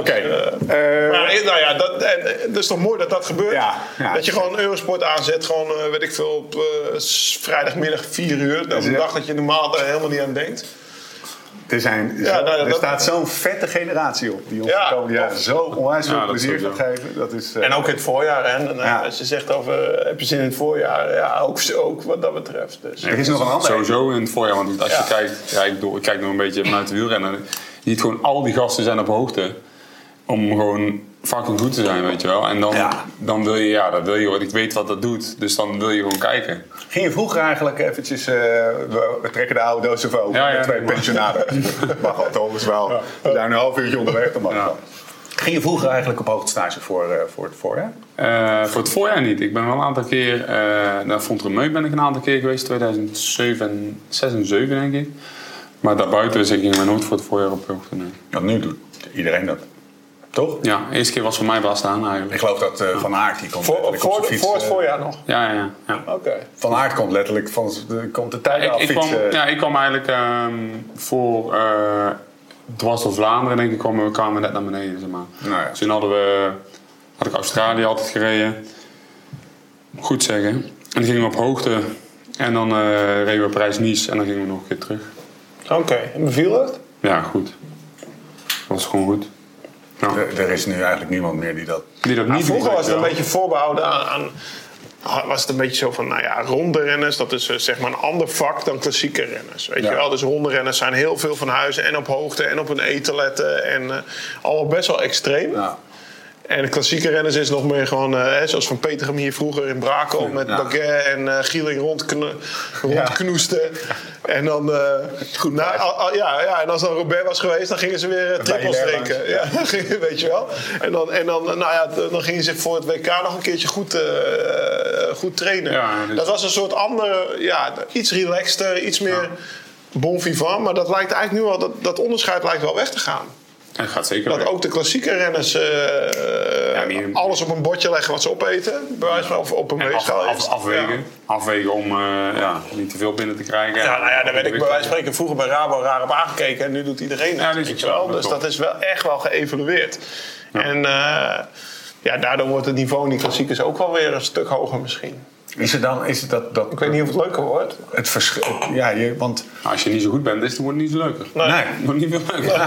Oké. eh, Maar eh, nou ja, dat, en, eh, dat is toch mooi dat dat gebeurt. Ja, ja. dat je gewoon Eurosport aanzet, gewoon, eh, weet ik veel, op eh, vrijdagmiddag 4 uur. Dat is een dag dat je normaal daar helemaal niet aan denkt. Er, zijn zo- Ja, nou ja, er staat zo'n vette generatie op die ons Ja, de komende jaren zo onwijs veel plezier gaat geven. Dat is, eh, En ook in het voorjaar. Hè? En, eh, Ja. Als je zegt over, eh, heb je zin in het voorjaar? Ja, ook, ook wat dat betreft. Dus. er is nog een ander. Sowieso in het voorjaar, want als Ja. je kijkt, ja, ik, bedoel, ik kijk nog een beetje vanuit de wielrennen. Je ziet gewoon al die gasten zijn op hoogte om gewoon fucking goed te zijn, weet je wel. En dan, Ja. dan wil je, ja, dat wil je, want ik weet wat dat doet, dus dan wil je gewoon kijken. Ging je vroeger eigenlijk eventjes... eh, we, trekken de oude doos even over Ja, ja, twee pensionaden. mag toch? Is [LAUGHS] wel. We zijn een half uurtje onderweg. Dan mag wel. Ging je vroeger eigenlijk op hoogtestage voor, eh, voor het voorjaar? Eh, voor het voorjaar niet. Ik ben wel een aantal keer, naar Fontremeu ben ik een aantal keer geweest, 2007, 6 en 7 denk ik. Maar daarbuiten zeg ik gingen we nooit voor het voorjaar op hoogte. Dat nu doet iedereen dat. Toch? Ja, de eerste keer was voor mij wel staan Ik eigenlijk. geloof dat eh, Van Aert die komt Voor, letterlijk op voor, zijn fiets. voor het eh, voorjaar nog? Ja, ja, ja. Oké. Van Aert komt letterlijk van de, komt de tijden af Ik, ik, kwam, fietsen. ja, ik kwam eigenlijk ehm, voor uh, dwars door Vlaanderen, denk ik, kwamen we, kwamen we net naar beneden. Zeg maar. Nou ja. Dus toen hadden we, had ik Australië altijd gereden. Goed zeggen. En dan gingen we op hoogte. En dan eh reden we Parijs-Nice en dan gingen we nog een keer terug. Oké, en beviel het? Ja, goed. Dat was gewoon goed. Er, er is nu eigenlijk niemand meer die dat... Die dat Nou, niet vroeger was het een beetje voorbehouden aan, aan was het een beetje zo van, nou ja, ronde renners, dat is eh, zeg maar een ander vak dan klassieke renners. Weet Ja. je wel? Dus ronde renners zijn heel veel van huizen en op hoogte en op een eten letten en eh, allemaal best wel extreem. Ja. En de klassieke renners is nog meer gewoon, eh, zoals Van Petergem hier vroeger in Brakel met Ja. Baguette en eh Gieling rondkno rondknoesten. En dan, eh, Goed nou, wijf. al- al- ja, ja, en als dan Robert was geweest, dan gingen ze weer eh, trippels drinken. Ja, [LAUGHS] weet je wel. En dan, en dan, nou ja, dan gingen ze voor het WK nog een keertje goed, goed trainen. Dus- Dat was een soort andere, ja, iets relaxter, iets meer bon vivant. Maar dat lijkt eigenlijk nu al, dat, dat onderscheid lijkt wel weg te gaan. Dat gaat zeker Dat ook de klassieke renners eh, die- alles op een bordje leggen wat ze opeten. Bij wijze van of op een af, weegschaal. af- afwegen. Afwegen om eh, ja, niet te veel binnen te krijgen. Ja, nou ja, daar werd ik bij wijze van spreken vroeger bij Rabo raar op aangekeken. En nu doet iedereen dat weet je wel. Dus dat is wel echt wel geëvalueerd. En eh, ja, daardoor wordt het niveau in die klassiekers ook wel weer een stuk hoger misschien. Is het dan, is het dat, dat Ik weet niet of het leuker wordt. het verschil... Ja, je, want... Nou, als je niet zo goed bent, is het wordt het niet zo leuker. Nee. Nee. Het wordt niet veel leuker.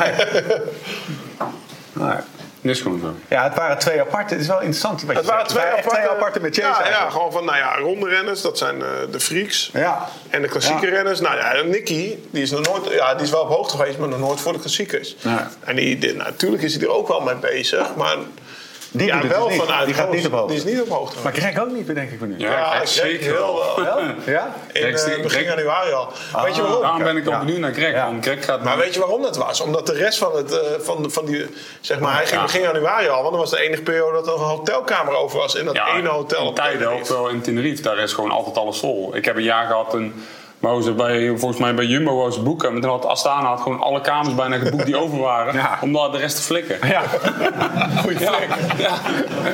Nee. Dat is gewoon zo. Ja, het waren twee aparte. Het is wel interessant. wat je Het waren zegt. twee aparte, twee aparte met ja, ja, gewoon van, nou ja, ronde renners, dat zijn eh, de freaks. Ja. En de klassieke Ja. renners, nou ja, Nicky, die is nog nooit, ja, die is wel op hoogte geweest, maar nog nooit voor de klassiekers. Ja. En die, die- natuurlijk is hij er ook wel mee bezig, maar Die ja, wel dus vanuit Die gaat niet op hoogte. Die is niet op hoogte. Maar Greg ook niet, bedenk ik me nu. Ja, ja, Greg ik zeker heel wel. [LAUGHS] wel. Ja? In Greg eh, begin Greg- januari al. weet je waarom? Daarom ben ik ook Ja. benieuwd naar Greg. Ja. Want Greg gaat Maar weet je waarom dat was? Omdat de rest van, het, eh, van, van die, zeg maar, hij ging Ja. begin januari al, want dat was de enige periode dat er een hotelkamer over was in dat ene hotel. in op tijden ook Tenerife. wel in Tenerife. Daar is gewoon altijd alles vol. Ik heb een jaar gehad een... Wou ze bij, volgens mij bij Jumbo ze boeken. Maar toen had Astana had gewoon alle kamers bijna geboekt die over waren. [LAUGHS] Ja. Om daar de rest te flikken. Ja. [LAUGHS] Goeie Ja, flik. ja.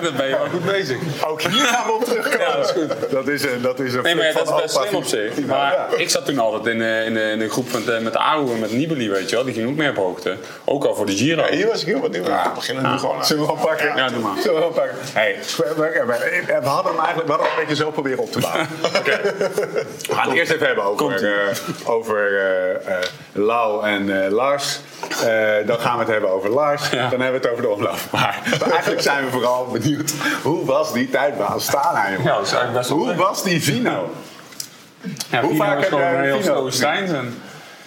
dan ben je wel goed bezig. Ook hier gaan we op terugkomen. Ja, dat is goed. Dat is een, dat is een Nee, maar dat is best slim op zich. Maar Ja. ik zat toen altijd in de, in de, in de groep met, eh, met Aru en met Nibali, weet je wel. Die ging ook mee op hoogte. Ook al voor de Giro. Hier was ik heel benieuwd. naar. We beginnen nu gewoon aan. Zullen we gewoon pakken? Ja, doe maar. Zullen we gewoon pakken? Hey, we, we- we- we hadden hem eigenlijk we hadden hem een beetje zo proberen op te bouwen. [LAUGHS] Oké. We gaan het eerst even hebben over, eh, over eh, eh, Lau en eh, Lars. Eh, dan gaan we het hebben over Lars. Dan hebben we het over de omloop. Maar eigenlijk zijn we vooral benieuwd. Hoe was die tijd bij Astana, jongen? Ja, dat is eigenlijk best wel Hoe leuk. was die Vino? Ja, Hoe Pino vaak is heb jij heel stoïcijns en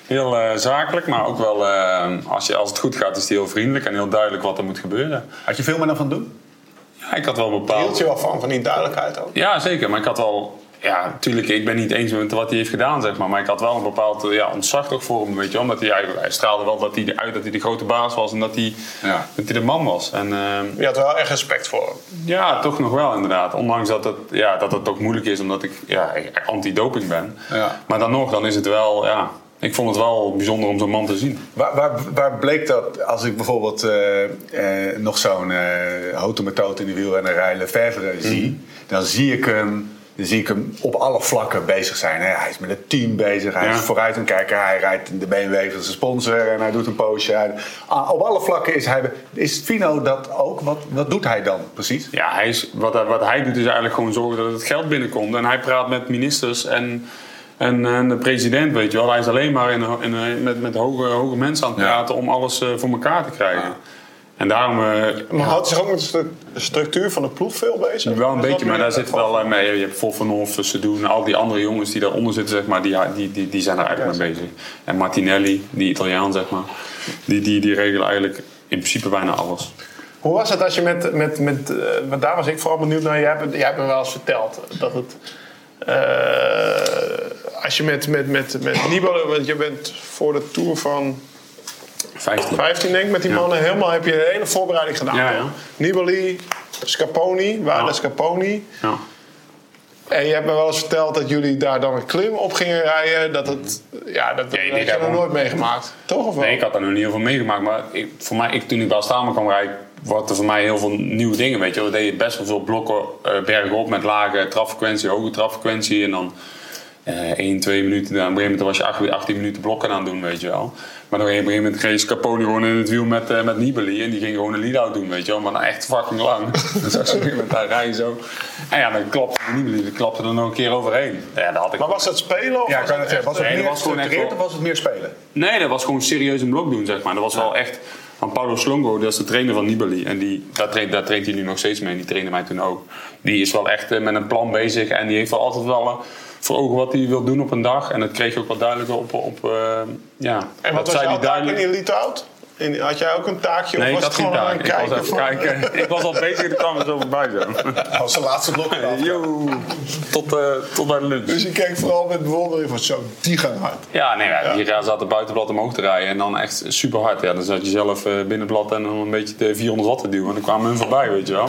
heel eh, zakelijk. Maar ook wel, als, je, als het goed gaat, is hij heel vriendelijk en heel duidelijk wat er moet gebeuren. Had je veel meer dan van doen? Ja, ik had wel Hield bepaald... je wel van, van die duidelijkheid ook. Ja, zeker. Maar ik had wel... Ja, natuurlijk, ik ben niet eens met wat hij heeft gedaan, zeg maar. Maar ik had wel een bepaald eh, ja, ontzag toch voor hem, weet je wel. Omdat hij, hij, hij straalde wel dat hij, uit dat hij de grote baas was en dat hij, Ja. dat hij de man was. En ehm, Je had wel echt respect voor hem. ja, toch nog wel inderdaad. Ondanks dat het, ja, dat het ook moeilijk is omdat ik ja, anti-doping ben. Ja. Maar dan nog, dan is het wel, ja, ik vond het wel bijzonder om zo'n man te zien. Waar, waar, waar bleek dat, als ik bijvoorbeeld eh, eh, nog zo'n uh, hotomethode in de wielrennerij Lefevre zie, dan zie ik hem... Dan zie ik hem op alle vlakken bezig zijn. Hij is met het team bezig, hij Ja. is vooruit aan het kijken, hij rijdt de BMW van zijn sponsor en hij doet een poosje. Hij- Ah, op alle vlakken is hij. Is Fino dat ook? Wat, wat doet hij dan precies? Ja, hij is, wat, hij- wat hij doet is eigenlijk gewoon zorgen dat het geld binnenkomt. En hij praat met ministers en, en, en de president, weet je wel. Hij is alleen maar in, in, met, met hoge, hoge mensen aan het Ja. praten om alles eh, voor elkaar te krijgen. En daarom... eh, Maar houdt zich ook met de stru- de structuur van de ploeg veel bezig? Wel een beetje, maar daar zit wel eh, mee. Je hebt Vol van Hof, ze doen al die andere jongens die daaronder zitten, zeg maar, die, die, die, die zijn er eigenlijk mee bezig. En Martinelli, die Italiaan, zeg maar, die, die, die regelen eigenlijk in principe bijna alles. Hoe was het als je met... met, met eh, want daar was ik vooral benieuwd naar. Jij hebt, jij hebt me wel eens verteld dat het... eh, als je met, met, met, met Nibali... Want je bent voor de Tour van 15. 15 denk ik met die mannen... helemaal heb je de hele voorbereiding gedaan. Ja, ja. Nibali, Scarponi, Waarde Ja. Scarponi... Ja. En je hebt me wel eens verteld dat jullie daar dan een klim op gingen rijden. Dat het... Ja, dat, nee, heb je nog nooit meegemaakt. Toch of wel? Nee, ik had daar nog niet heel veel meegemaakt. Maar ik, voor mij, ik, toen ik bij Astana kwam rijden, waren er voor mij heel veel nieuwe dingen. Weet je. wel. We deden best wel veel blokken uh, bergop met lage trapfrequentie, hoge trapfrequentie. En dan eh 1, 2 minuten. Dan op een gegeven moment was je 18, 18 minuten blokken aan het doen, weet je wel. Maar dan op een gegeven moment reed Scarponi gewoon in het wiel met, eh, met Nibali. En die ging gewoon een lead-out doen, weet je wel. Maar dan echt fucking lang. [LAUGHS] dan zag je op een gegeven moment daar rijden zo. En ja, dan klapte Nibali die klapte er nog een keer overheen. Ja, dat had ik Maar was dat spelen? Of Ja, ik was het zeggen. Was het Nee, meer was gewoon echt gestructureerd wel- of was het meer spelen? Nee, dat was gewoon serieus een blok doen, zeg maar. Dat was wel echt... Van Paulo Slongo, dat is de trainer van Nibali. En die, daar, traint, daar traint hij nu nog steeds mee. Die trainde mij toen ook. Die is wel echt eh, met een plan bezig. En die heeft wel altijd wel voor ogen wat hij wil doen op een dag. En dat kreeg je ook wat duidelijker op... op eh, ja, En wat dat was zei jouw taak in die Elite Out? In, had jij ook een taakje? Nee, of ik was had het geen gewoon taak. aan Ik was even kijken? [LAUGHS] Ik was al bezig en kwam er zo voorbij zo. Als de laatste blok. Yo, tot, eh, tot bij de lunch. Dus je keek vooral met bewondering van zo, die gaan hard. Ja, nee, ja, hier zat de buitenblad omhoog te rijden en dan echt super hard. Ja, dan zat je zelf eh, binnenblad en dan een beetje de 400 watt te duwen. En dan kwamen hun voorbij, weet je wel.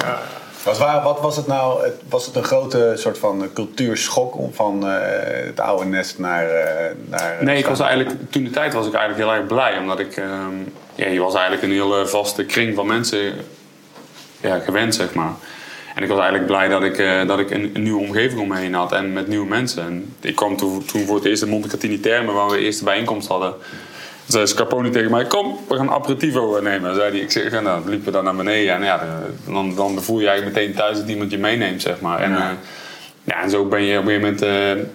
Wat, wa- wat was het nou? Het- Was het een grote soort van cultuurschok om van eh, het oude nest naar. eh, naar Nee, ik was eigenlijk, toen de tijd was ik eigenlijk heel erg blij. Omdat ik, ehm, ja, je was eigenlijk een hele vaste kring van mensen ja, gewend, zeg maar. En ik was eigenlijk blij dat ik, eh, dat ik een, een nieuwe omgeving om me heen had en met nieuwe mensen. En ik kwam toen, toen voor het eerst in Montecatini Terme, waar we de eerste bijeenkomst hadden. Zei Scarponi tegen mij, kom, we gaan een aperitivo nemen. Zei hij, ik zeg, ja, nou, dan liepen we dan naar beneden. En ja, dan, dan voel je eigenlijk meteen thuis dat iemand je meeneemt, zeg maar. En, ja. ja, en zo ben je op een gegeven moment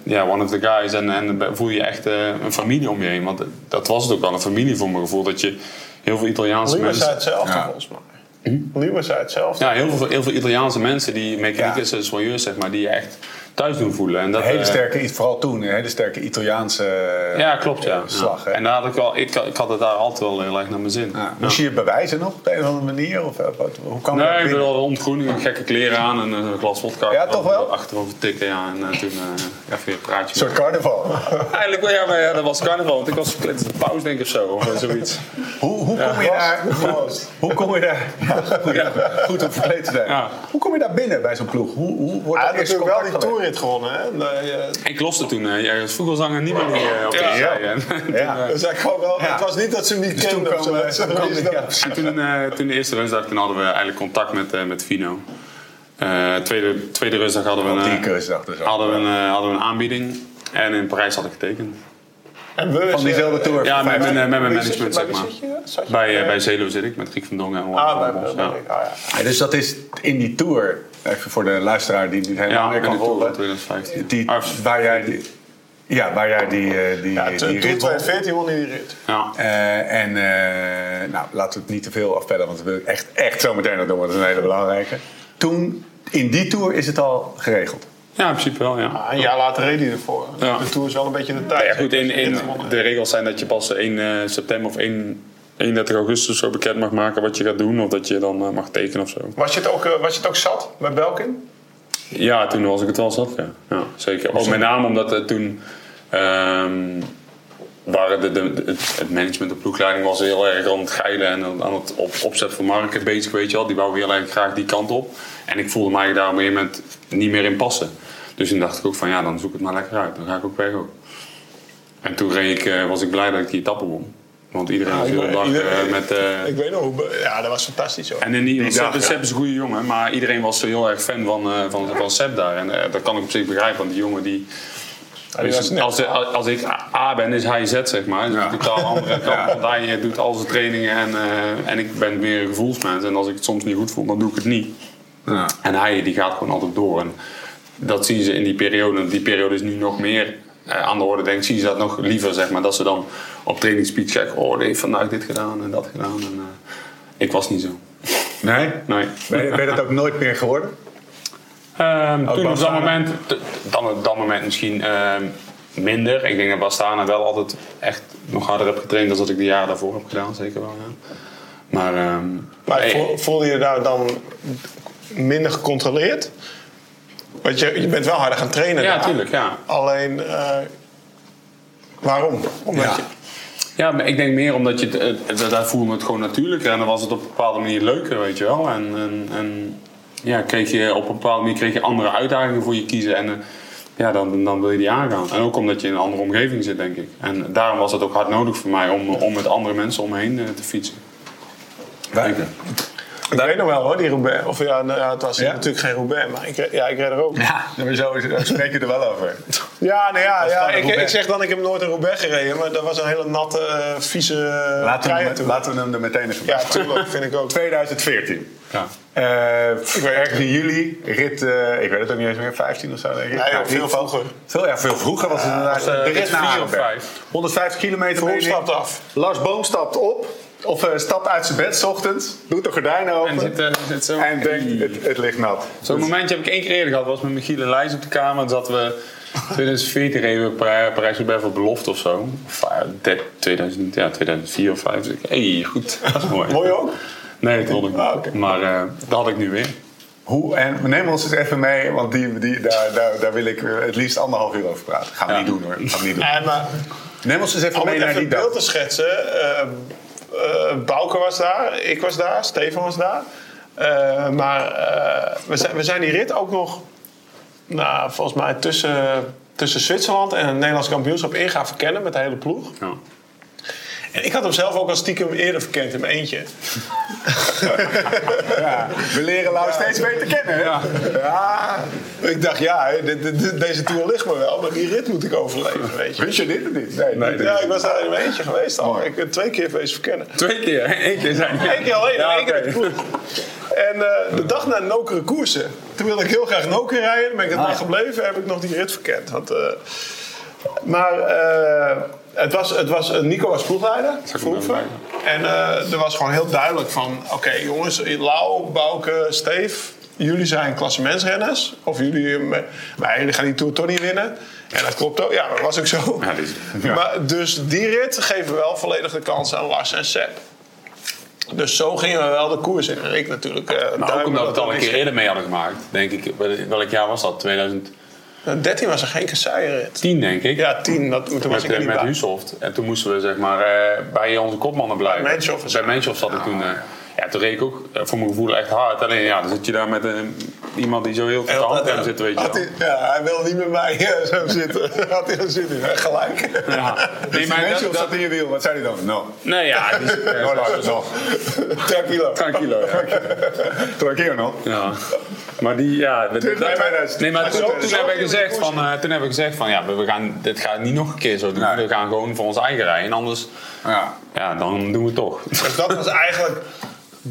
eh, ja, one of the guys. En, en voel je echt eh, een familie om je heen. Want dat was het ook wel, een familie voor mijn gevoel. Dat je heel veel Italiaanse mensen... hetzelfde Ja. volgens mij. Lewis zei hetzelfde. Ja, heel veel, heel veel Italiaanse mensen, die mechaniekers en soigneurs, zeg maar, die je echt thuis doen voelen. En dat, Een hele eh, sterke, vooral toen, een hele sterke Italiaanse eh, Ja, klopt, ja. slag. Ja. En daar had ik, wel, ik, ik had het daar altijd wel heel erg naar mijn zin. Ja. Moest je je bewijzen nog op de een of andere manier? Of, eh, wat- hoe je Nee, ik wilde ontgroening, gekke kleren aan en een glas vodka. Ja, toch wel? Achterover tikken, ja. En toen eh even een praatje. Een soort carnaval. Eigenlijk wel, ja, maar ja, dat was carnaval. Want ik was verkleed als een paus, denk ik, of zo. Of zoiets. Hoe, hoe kom je daar... Hoe kom je daar... Ja, goed, [LAUGHS] goed om verkleed te zijn. Ja. Hoe kom je daar binnen bij zo'n ploeg? Hoe, hoe wordt dat wel die toerrit gewonnen. Hè? En, eh, Ik loste toen uh, ergens voetbalzanger niet meer uh, op de Ja. [LAUGHS] En, Ja. eh, dus kwam wel, Ja. Het was niet dat ze hem niet Dus toen kenden. zo. kwam, eh, toen kwam die- [LAUGHS] ja, ze- precies. toen, eh, toen de eerste rustdag, toen hadden we eigenlijk contact met, eh, met Fino. Eh, tweede, tweede rustdag hadden we, een, eh, dus hadden, we een, eh, hadden we een aanbieding. En in Parijs had ik getekend. En we Van diezelfde tour. Ja, met mijn, eh, met mijn management, bij zeg maar. Bij, eh, bij Zelo zit ik, met Riek van Dongen en Ah, bij, ja. ah, ja. Ja, dus dat is in die tour, even voor de luisteraar die niet helemaal Ja, meer kan volgen. 2015. Die, Ah, waar jij die, ja, waar jij die, eh, die, Ja, die rit won. 2014 won hij die rit. Ja. Eh, en eh, nou, laten we het niet te veel afpellen, want we willen echt, echt zo meteen nog doen, want dat is een hele belangrijke. Toen, in die tour is het al geregeld. ja, in principe wel, ja. Ah, een jaar later reed hij ervoor. Ja. De Tour is wel een beetje de tijd. Ja, goed, in, in, de regels zijn dat je pas 1 eh, september of 1, 31 augustus zo bekend mag maken wat je gaat doen. Of dat je dan eh, mag tekenen of zo. Was je, het ook, eh, was je het ook zat bij Belkin? Ja, toen was ik het wel zat, ja. ja zeker. Ook met name omdat het toen... ehm, waren de, de, de- het management, de ploegleiding was heel erg aan het geilen en aan het op, opzet van marken bezig, weet je wel. Die wou heel erg graag die kant op. En ik voelde mij daar op een gegeven moment niet meer in passen. Dus toen dacht ik ook van ja, dan zoek het maar lekker uit. Dan ga ik ook weg ook. En toen reed ik, eh, was ik blij dat ik die etappe won. Want iedereen Ja, heel iedereen- eh, met... eh, Ik weet nog. Ja, dat was fantastisch hoor. en in die, Sepp, ja. Sepp is een goede jongen, maar iedereen was heel erg fan van, eh van, van Sepp daar. En dat kan ik op zich begrijpen, want die jongen die... die net- als, als ik A ben, is hij Z, zeg maar. Dus een totaal [LAUGHS] andere kant. Want hij doet al zijn trainingen en, en ik ben meer een gevoelsmens. En als ik het soms niet goed voel, dan doe ik het niet. Ja. En hij die gaat gewoon altijd door. En dat zien ze in die periode. En Die periode is nu nog meer aan de orde. Denk ik, zien ze dat nog liever, zeg maar. Dat ze dan op trainingsspeech zeggen: Oh, die heeft vandaag dit gedaan en dat gedaan. En, eh, ik was niet zo. Nee? Nee. Ben je, ben je dat ook nooit meer geworden? Ehm, toen op dat moment, dan op dat moment misschien ehm, minder. Ik denk dat Bastana wel altijd echt nog harder heb getraind dan dat ik de jaren daarvoor heb gedaan, zeker wel. Ja. Maar, vo- voelde je daar dan minder gecontroleerd? Want je, je bent wel harder gaan trainen ja, daar. tuurlijk, ja. Alleen, eh, waarom? Omdat Ja. je... Ja, maar ik denk meer omdat je het, het, het- daar voelde het gewoon natuurlijker en dan was het op een bepaalde manier leuker, weet je wel. En, en, en ja, kreeg je op een bepaalde manier kreeg je andere uitdagingen voor je kiezen en eh, ja, dan, dan wil je die aangaan. En ook omdat je in een andere omgeving zit, denk ik. En daarom was het ook hard nodig voor mij om, om met andere mensen om me heen eh, te fietsen. Denk ik. Weet nog wel hoor, die Roubaix. Of ja, nou, ja, het was Ja? natuurlijk geen Roubaix, maar ik, ja, ik reed er ook. Ja, maar zo spreek je er wel over. Ja, nou ja, ja ik, ik zeg dan, ik heb nooit een Roubaix gereden, maar dat was een hele natte, eh, vieze Laten we, trein hem, toen. laten we hem er meteen eens op Ja, tuurlijk, vind ik ook. 2014. Ja. Eh, ik weet ergens in juli, rit, eh, ik weet het ook niet eens meer, 15 of zo. Denk ik. Nee, Nou, veel vroeger. Veel, ja, veel vroeger was het inderdaad. de rit rit naar vier of Arenberg. vijf. 150 kilometer. Ik. stapt af. Lars Boom stapt op, of eh, stapt uit zijn bed 's ochtends, doet de gordijnen open En zit, eh, zit zo. en denkt, het, het ligt nat. Zo'n momentje heb ik één keer eerder gehad. was met Michiel en Lijs op de kamer. En zaten we... [LAUGHS] 2014 reden we Parij- Parijs-Roubaix voor belofte of zo. Of, eh, de- 2000, ja, 2004 of 5. Dus ik, hey, goed. Dat is mooi. Mooi ook? Nee, dat wilde ik niet. Ah, oké. Maar eh, dat had ik nu weer. Hoe, en neem ons eens even mee, want die, die, daar, daar, daar wil ik het liefst anderhalf uur over praten. Gaan we Ja. niet doen hoor. Gaan we niet doen. Nee, maar Neem ons eens even om mee het naar even die een beeld dag. te schetsen. eh eh, Bouke was daar, ik was daar, Stefan was daar. Eh, maar eh, we, zijn, we zijn die rit ook nog, nou, volgens mij tussen, tussen Zwitserland en het Nederlands kampioenschap in gaan verkennen met de hele ploeg. Ja. En ik had hem zelf ook al stiekem eerder verkend in mijn eentje. [LAUGHS] Ja, we leren Lau steeds beter kennen. hè? Ja, ik dacht, ja, hè, dit- dit- dit- deze tour ligt me wel, maar die rit moet ik overleven, weet je. Wist je dit of niet? Nee, niet. Ja, ik was daar in mijn eentje geweest al. Mooi. Ik ben twee keer geweest verkennen. Twee keer. [LAUGHS] Eén keer zijn Eén keer alleen, Ja, één keer oké. met de ploeg. En eh, de dag na Nokere koersen, toen wilde ik heel graag Nokere rijden. Ben ik een Ah. gebleven, heb ik nog die rit verkend. Want, eh, maar eh, het was, het was, Nico was ploegleider. En eh, er was gewoon heel duidelijk van... Oké jongens, Lau, Bouke, Steef... Jullie zijn klassementsrenners. Of jullie, eh, maar jullie gaan die Tour toch niet winnen. En dat klopt ook. Ja, dat was ook zo. Ja, [LAUGHS] Maar, dus die rit geven wel volledig de kans aan Lars en Sepp. Dus zo gingen we wel de koers in. En ik natuurlijk... eh Maar ook duimen omdat we het al een keer eerder mee hadden gemaakt. Denk ik. Welk jaar was dat? 2010 13 was er geen kasseienrit. denk ik. Ja, 10. Dat, toen was ik niet met. Husoft. En toen moesten we zeg maar eh, bij onze kopmannen blijven. Bij Menshoff. Menshoff zat ik toen. eh, ja, toen reed ik ook eh, voor mijn gevoel echt hard. Alleen ja, dan zit je daar met eh, iemand die zo heel veel te hand zit, weet je wel. ja, hij wilde niet met mij eh, zo zitten. [LAUGHS] Had hij zit hij gelijk. Ja. Nee, [LAUGHS] maar Mensen dat, of dat, zat in je wiel, wat zei hij dan? No. nee, ja, die, eh, No, Lars, no. Tranquilo. Tranquilo, ja. [LAUGHS] Tranquilo, no. ja. Maar die, ja... dat- Dit- dat- bij 2000. Nee, maar toen, toen zo hebben we gezegd van, eh, toen hebben we gezegd van, ja, we gaan, dit gaat niet nog een keer zo doen. Nee. We gaan gewoon voor ons eigen rijden. En anders, Ja. ja, dan doen we het toch. Dus dat was eigenlijk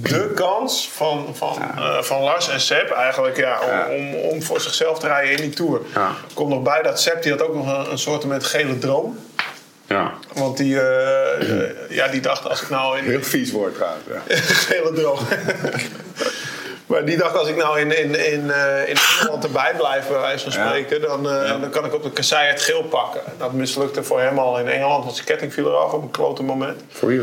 de kans van, van, eh, van Lars en Sepp eigenlijk ja, om, om, om voor zichzelf te rijden in die Tour. Komt nog bij dat Sepp die had ook nog een, een soort met gele droom. Ja. Want die, eh, eh, ja, die dacht als ik nou in, Heel vies woord trouwens. Ja. [LAUGHS] gele droom. [LAUGHS] maar die dacht als ik nou in, in, in, in Engeland erbij blijf, bij wijze van Ja. spreken, dan, dan kan ik op de kassei het geel pakken. Dat mislukte voor hem al in Engeland, want zijn ketting viel eraf op een klote moment. Voor wie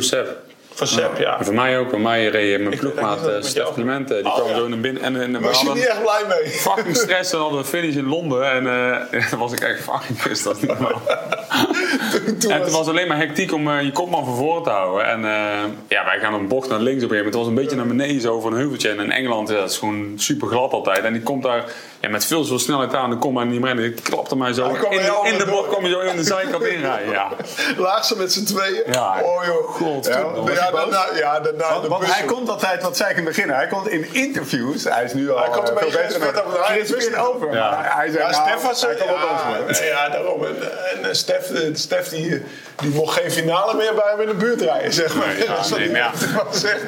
Sepp? Voor Sepp, ja. En voor mij ook. Bij mij reed mijn ploegmaat met Stef Die Oh, kwam ja. zo naar binnen. En, en Was je niet echt blij mee? [LAUGHS] fucking stress. En hadden we finish in Londen. En [LAUGHS] dan was ik echt fucking pissed. Dat niet normaal. [LAUGHS] Toen En was- het was alleen maar hectiek om eh, je kopman van voren te houden. En eh, ja, wij gaan een bocht naar links op een gegeven moment. Het was een beetje naar beneden zo van een heuveltje. En in Engeland ja, dat is gewoon super glad altijd. En die komt daar Ja, met veel zo snelheid aan, dan kom maar niet meer in. Ik klapte mij zo. Hij In de, in de bocht kwam je zo in de zijkant inrijden. Ja. [LAUGHS] Laag ze met z'n tweeën. Ja. Oh joh. God, Ja, toen- was hij Ja, daarna, ja, daarna Want, de hij komt altijd, wat zei ik in het begin, hij komt in interviews, hij is nu al Hij komt een eh, beetje veel beter vet over de. Chris wist over. Ja. Maar hij zei, Ja, nou, Stef was hij er. Ja, ja, daarom. En, en eh, Stef, eh, Stef die, die mocht geen finale meer bij hem in de buurt rijden, zeg maar. Nee, ja, [LAUGHS] Dat was- nee, maar ja. dat was echt...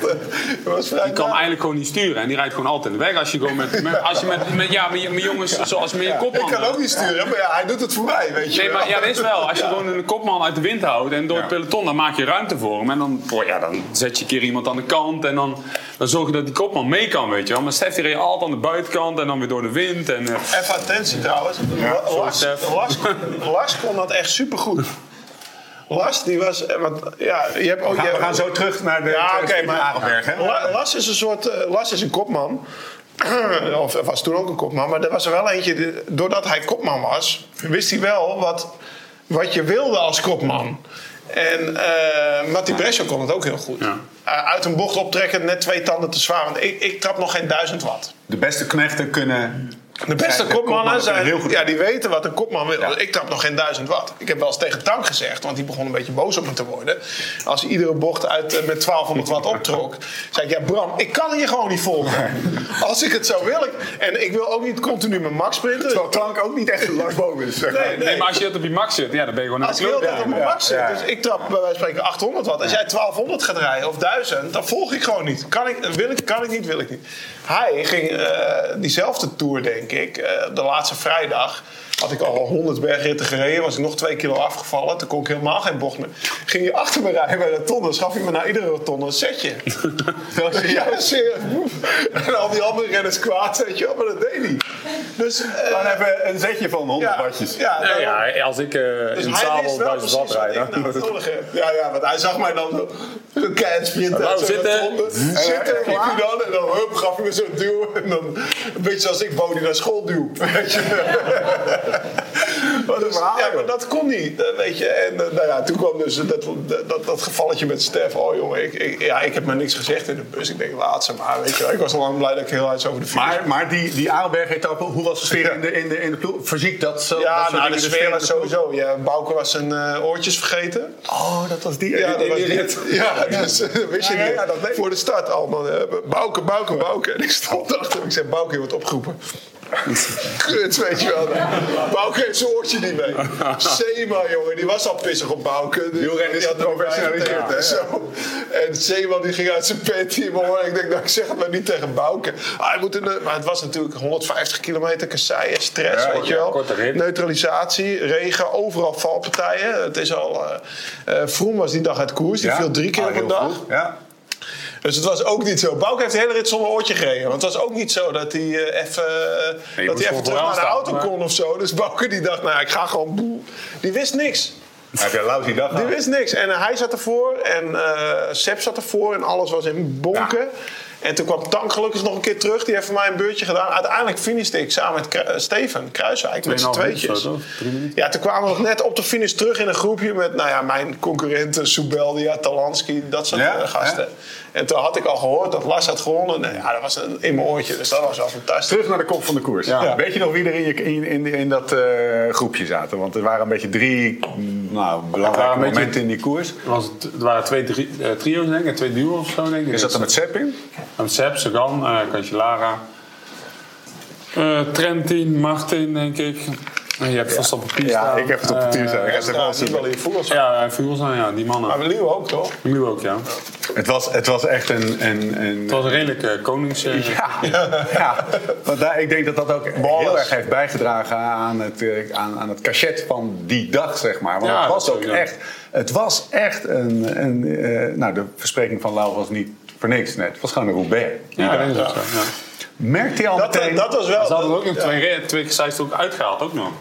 was vrij Die kan eigenlijk gewoon niet sturen en die rijdt gewoon altijd in de weg. Als je gewoon met, met, als je met, met, ja, met, met jongens zoals met je kopman. Ik kan ook niet sturen, maar ja, hij doet het voor mij, weet je Nee, wel. maar ja, weet je wel, als je gewoon een kopman uit de wind houdt en door het peloton, dan maak je ruimte voor hem. En dan, ja, dan zet je een keer iemand aan de kant en dan, dan zorg je dat die kopman mee kan, weet je wel. Maar Stef die reed altijd aan de buitenkant en dan weer door de wind. En, eh, Even attentie trouwens. Lars. Lars, Lars kon dat echt supergoed. Lars, die was... eh, Want, ja, je hebt ook, We gaan, je- we gaan zo terug naar de Ja, oké, maar Lars is een soort... eh, Lars is een kopman. Of was toen ook een kopman. Maar er was er wel eentje... doordat hij kopman was... wist hij wel wat, wat je wilde als kopman. En eh Matti Brescia kon het ook heel goed. Ja. Eh, uit een bocht optrekken, net twee tanden te zwaar. Want ik, ik trap nog geen duizend watt. De beste knechten kunnen... De beste de kopmannen zijn, zijn heel goed. ja, die weten wat een kopman wil. Ja. Ik trap nog geen duizend watt. Ik heb wel eens tegen Tank gezegd, want die begon een beetje boos op me te worden. Als hij iedere bocht uit, eh, met 1200 watt optrok, [LAUGHS] zei ik: Ja, Bram, ik kan hier gewoon niet volgen. Als ik het zou willen. En ik wil ook niet continu met Max sprinten. Terwijl Tank ook niet echt een Lars Boven is, zeg maar. Nee, nee. nee, maar als je het op je max zit, ja, dan ben je gewoon aan Als ik tijd op mijn ja, max zit. ja. Dus ik trap bij wijze van spreken 800 watt. Als jij 1200 gaat rijden of 1000, dan volg ik gewoon niet. Kan ik, wil ik, kan ik niet, wil ik niet. Hij ging eh, diezelfde tour, denk ik, eh, de laatste vrijdag. Had ik al 100 bergritten gereden, was ik nog 2 kilo afgevallen. Toen kon ik helemaal geen bocht meer. Ging hij achter me rijden bij de tonne, schaf hij me na iedere tonne een setje. [LAUGHS] ja, serieus. En al die andere renners kwaad, weet je wel, maar dat deed hij. Dus, eh, Dan hebben we een zetje van 100 ja, wattjes. ja, Ja, ja, als ik eh, dus in het hij zadel wist wel 1000 watt wat rijd, nou nodig heb. Ja, ja, want hij zag mij dan zo een keihard sprinten. Nou, uit zo'n zitten. rotonde. Zitten, en hij dan. En dan hup, gaf hij me zo'n duw. En dan een beetje zoals ik Bodie naar school duw. Weet je. [LAUGHS] Maar dus, ja, maar dat kon niet, eh, weet je. En eh, nou ja, toen kwam dus dat, dat, dat, gevalletje met Stef. Oh jongen, ik, ik, ja, ik heb maar niks gezegd in de bus. Ik denk, laat ze maar, weet je. Ik was al lang blij dat ik heel uit over de finish Maar, maar die, die Arenberg-etappe, hoe was de sfeer in de, in de, in de ploeg? Fysiek, dat zo. Ja, dat nou, de dingen, sfeer was sowieso. Ja, Bouke was zijn eh, oortjes vergeten. Oh, dat was die. Ja, dat was die-. [LAUGHS] Ja, dus, wist je Ja, niet. ja, dat. Voor de start allemaal. Bouke, Bouke, Bouke. En ik stond achter hem. Ik zei, Bouke, je wordt opgeroepen. Kut, weet je wel. Bouke heeft zijn oortje niet mee. Sema, jongen, die was al pissig op Bouke. Die Wielrennen is er geprofessionaliseerd, hè? Zo. En Sema die ging uit zijn pet. Ik denk, nou, ik zeg het maar niet tegen Bouke. Ah, hij moet de, maar het was natuurlijk 150 kilometer kasseien, stress, Ja, weet je wel. Neutralisatie, regen, overal valpartijen. Het is al... Vroom was die dag uit koers. Die Ja. viel drie keer Ah, op een dag. goed. Ja. Dus het was ook niet zo. Bouke heeft de hele rit zonder oortje gereden. Want het was ook niet zo dat hij eh, even, dat hij even terug naar de auto kon of zo. Dus Bouke die dacht, nou ik ga gewoon... boe. Die wist niks. Heb je een lousy dag Die gehad? wist niks. En hij zat ervoor en eh Seb zat ervoor en alles was in bonken. En toen kwam Tank gelukkig nog een keer terug. Die heeft voor mij een beurtje gedaan. Uiteindelijk finishte ik samen met Kru- eh, Steven Kruiswijk met z'n 2,5 minuten tweetjes. zo? Ja, toen kwamen we nog net op de finish terug in een groepje met nou ja, mijn concurrenten Soubeldia, Talansky, dat soort Ja, eh, gasten. En toen had ik al gehoord dat Lars had gewonnen. Nou ja, dat was een- in mijn oortje, dus dat was wel fantastisch. Terug naar de kop van de koers. Ja. Weet je nog wie er in, je, in, in, in dat eh, groepje zaten? Want er waren een beetje drie mm, nou, belangrijke waren een beetje- momenten in die koers. Er Was het, het waren twee drie, trio's, denk ik, en twee duo's of zo, denk ik. Is dat er met Sepp in? Seb, Sagan, eh Cancellara. Eh, Trentin, Martin, denk ik. En je hebt vast op papier Ja, staan. ik heb het op papier Eh, staan. Ik heb het Ja, wel in voetbal. Ja, en Fuglsang, ja, die mannen. Maar we Leeuw ook, toch? Nu ook, ja. Het was, het was echt een... een, een Het was een redelijke konings... eh, ja, [LAUGHS] ja. Want daar, ik denk dat dat ook Balles. heel erg heeft bijgedragen aan het, eh, aan, aan het cachet van die dag, zeg maar. Want Ja, het was ook echt, het was echt een, een eh, nou de verspreking van Lau was niet voor niks net. Het was gewoon een Roubaix. Ja, dag. dat is ook zo, ja. Merkte je al Dat, meteen... dat was wel... Ze hadden ook nog twee, twee ook uitgehaald, ook nog.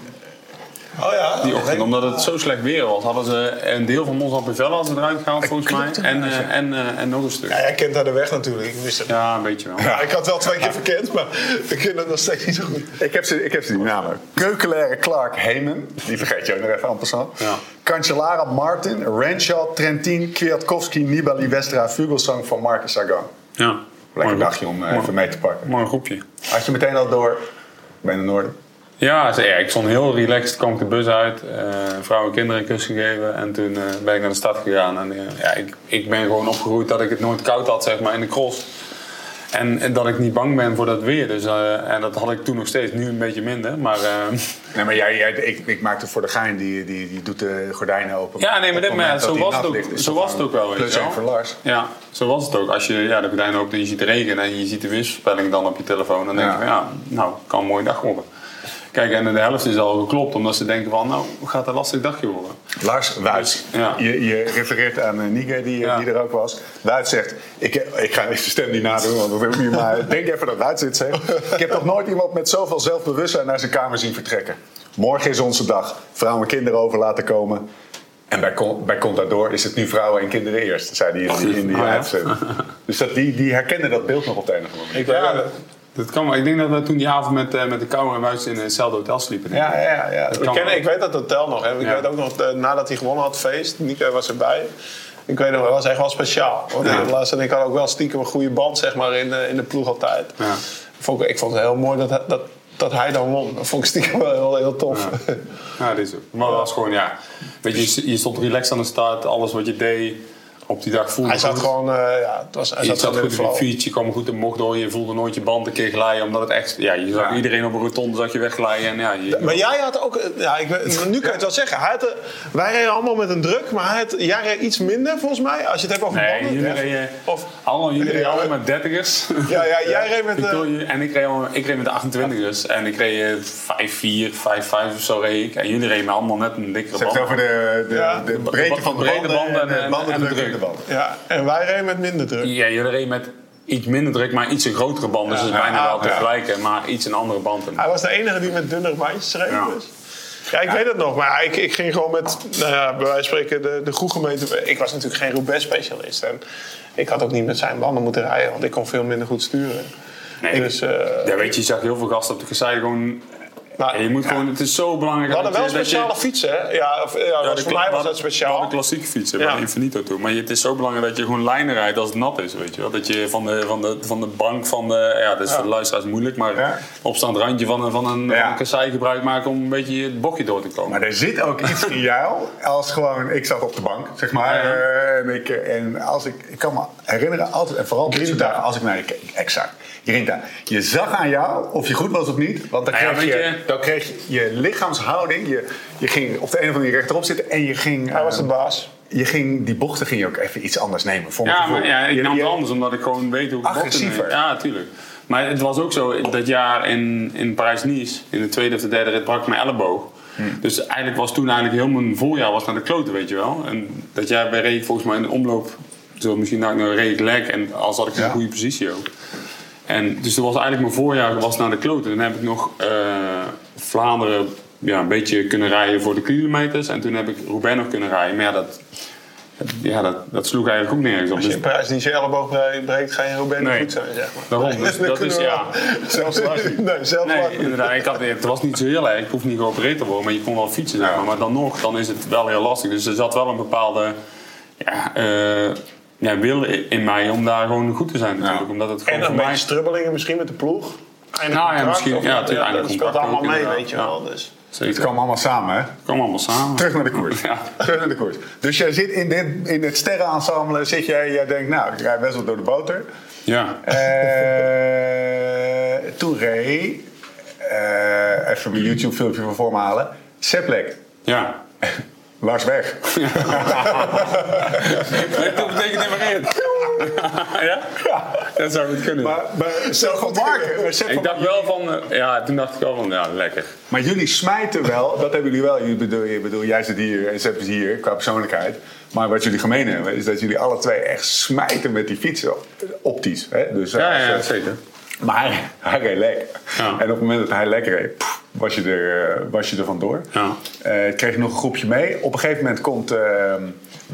Oh ja, Die ochtend, omdat het zo slecht weer was, hadden ze een deel van Mons Pivella ze eruit gehaald, volgens mij. En, eh, en, eh, en nog een stuk. Ja, jij kent daar de weg natuurlijk. Ik wist het. Ja, een beetje wel. Ja, ik had wel twee keer verkend, maar ik ken het nog steeds niet zo goed. Ik heb ze, ik heb ze die namen. Keukelaire Clark Heyman. Die vergeet je ook nog even aan passant. Ja. Cancellara Martin. Renshaw, Trentin, Kwiatkowski, Nibali, Westra, Vugelsang van Marcus Sagan. Ja. Lekker Mooi dagje om eh, even mee te pakken. Mooi groepje. Had je meteen al door... bij de Noorden? Ja, ik stond heel relaxed, kwam ik de bus uit, eh, vrouw en kinderen een kus gegeven en toen eh, ben ik naar de stad gegaan. En eh, ja, ik, ik ben gewoon opgegroeid dat ik het nooit koud had, zeg maar, in de cross. En, en dat ik niet bang ben voor dat weer. Dus, en dat had ik toen nog steeds, nu een beetje minder. Maar [LAUGHS] Nee, maar jij, jij, ik, ik maakte voor de gein, die, die, die doet de gordijnen open. Ja, nee, maar, dit, maar ja, zo, was het, ook, ligt, zo was het ook wel. Plus één voor Lars. Ja, zo was het ook. Als je ja, de gordijnen opent en je ziet de regen en je ziet de weersvoorspelling dan op je telefoon, dan denk Ja. je van ja, nou, kan een mooie dag worden. Kijk, en de helft is al geklopt omdat ze denken van, nou, gaat een lastig dagje worden. Lars Wuits, Ja. je, je refereert aan uh, Nige die, Ja. die er ook was. Wuits zegt, ik, ik ga even de stem niet nadoen, want dat heb ik niet, maar [LAUGHS] denk even dat Wuits dit zegt. Ik heb nog nooit iemand met zoveel zelfbewustzijn naar zijn kamer zien vertrekken. Morgen is onze dag. Vrouwen en kinderen over laten komen. En bij, bij Contador is het nu vrouwen en kinderen eerst, zei hij in die, in die Oh, ja. uitzending. [LAUGHS] Dus dat, die, die herkennen dat beeld nog op een of andere manier. Ik, ja, dat, dat kan wel. Ik denk dat we toen die avond met, eh, met de Kouwer en Wuits in hetzelfde hotel sliepen. Ja, ja, ja. Ik, ken, ik weet dat hotel nog. Hè. Ik Ja. weet ook nog, eh, nadat hij gewonnen had, feest. Nico was erbij. Ik weet nog, dat was echt wel speciaal. Want Ja. En ik hadden ook wel stiekem een goede band zeg maar, in, de, in de ploeg altijd. Ja. Vond ik, ik vond het heel mooi dat, hij- dat, dat hij dan won. Dat vond ik stiekem wel heel, heel tof. Ja, dit is ook. Maar dat was gewoon, ja. Weet je, je stond relaxed aan de start. Alles wat je deed op die dag voelde Hij zat goed. gewoon, eh, ja, het was, hij Je zat, zat goed de in je fiets, je kwam goed in mocht door. Je voelde nooit je band een keer glijden. Omdat het echt... Ja, je zag Ja. iedereen op een rotonde zag je wegglijden. En ja, je, Maar jij had ook, eh, ja, ik, nu kan je het wel zeggen. Hij had, eh, wij reden allemaal met een druk, maar hij had, jij reed iets minder volgens mij. Als je het hebt over Nee, banden. jullie reden Of, allemaal, jullie reden allemaal met dertigers. ja, ja, jij [LAUGHS] reed met... en ik reed, allemaal- ik reed met de 28ers. En ik reed eh, 5-4, 5-5 of zo reed ik. En jullie reden allemaal net een dikkere band. het over de, de, de breedte van de Brede banden, en de en- de in band. ja, en wij reden met minder druk. Ja, jullie reden met iets minder druk, maar iets een grotere band. Dus het is bijna wel te ja. vergelijken, maar iets een andere band. Hij was de enige die met dunnere bandjes reed. Ja. Dus. Ja, ik weet het nog. Maar ik, ik ging gewoon met, nou ja, bij wijze van spreken, de, de groegemeente. Ik was natuurlijk geen Roubaix-specialist. En ik had ook niet met zijn banden moeten rijden, want ik kon veel minder goed sturen. Nee, dus, eh, ja, weet je, je zag heel veel gasten op de kasseien gewoon... nou, Ja, je moet gewoon, het is zo belangrijk we hadden wel je- speciale fietsen, hè? Ja, of, ja, Ja, de voor mij was we dat We speciaal. hadden klassieke fietsen, Ja. Infinito toe. Maar het is zo belangrijk dat je gewoon lijnen rijdt als het nat is, weet je wel. Dat je van de, van de, van de bank van de... Ja, dat is voor de luisteraars moeilijk, maar opstaand randje van een, van een, Ja. van een kassei gebruik maken om een beetje het bochtje door te komen. Maar er zit ook iets in jou als gewoon... Ik zat op de bank, zeg maar. Eh, en ik, en als ik, ik kan me herinneren, altijd, en vooral soort dagen, als ik naar je keek. Exact. Jerinta, je zag aan jou of je goed was of niet. Want dan Nou ja, kreeg, je, dan kreeg je je lichaamshouding. Je, je ging op de een of andere manier rechterop zitten. En je ging, Hij was de eh, baas. je ging, die bochten ging je ook even iets anders nemen. Ja, maar ja, ik Je- nam het anders, omdat ik gewoon weet hoe ik bochten Agressiever. Ja, tuurlijk. Maar het was ook zo, dat jaar in, in Parijs-Nice, in de tweede of de derde rit, brak ik mijn elleboog. Hmm. Dus eigenlijk was toen eigenlijk heel mijn voorjaar was naar de kloten, weet je wel. En dat jaar bij reed ik volgens mij in de omloop, zo misschien nou reed ik lek en als had ik in Ja. een goede positie ook. En dus toen was eigenlijk mijn voorjaar was naar de kloten. Dan heb ik nog eh, Vlaanderen ja, een beetje kunnen rijden voor de kilometers. En toen heb ik Roubaix nog kunnen rijden. Maar ja, dat, ja, dat, dat sloeg eigenlijk ook nergens op. Als je Dus- in Parijs niet je elleboog breekt, ga je Roubaix niet Nee. goed zijn, zeg maar. Daarom, dus dat is ja. Zelfs. Nee, niet. inderdaad. Ik had, het was niet zo heel erg. Ik hoef niet geopereerd te worden, maar je kon wel fietsen. Zeg maar. maar dan nog, dan is het wel heel lastig. Dus er zat wel een bepaalde ja, eh, ja, wil in mij om daar gewoon goed te zijn natuurlijk. Omdat het gewoon En voor een mij... beetje strubbelingen misschien met de ploeg. Einde Nou ja, misschien- of- ja, natuurlijk, einde dat speelt allemaal ook mee, inderdaad, weet je ja. wel. Dus. Het kwam allemaal samen, hè? Kom allemaal samen. Terug naar de koers. [LAUGHS] Ja. Terug naar de koers. Dus jij zit in, dit, in het sterrenensemble, zit jij, jij denkt, nou, ik rijd best wel door de boter. Ja. Eh toen reed, eh, even mijn YouTube filmpje van voor me halen, Seplek, Ja. [LAUGHS] Lars weg. [LAUGHS] Dat betekent niet meer in. [LAUGHS] ja? Dat zou goed kunnen. Maar, maar zelf van Mark, ik van- dacht wel van... eh, ja, toen dacht ik wel van, ja, lekker. maar jullie smijten wel, dat hebben jullie wel. Jullie bedoel, je bedoel, jij zit hier en Sepp is hier qua persoonlijkheid. Maar wat jullie gemeen hebben, is dat jullie alle twee echt smijten met die fietsen. Optisch. Hè? Dus, Ja, als, ja, eh, zeker. Maar hij, hij reed lek. Ja. En op het moment dat hij lek reed, pff, was je er, eh, was je er vandoor. Ja. Eh, ik kreeg nog een groepje mee. Op een gegeven moment komt eh,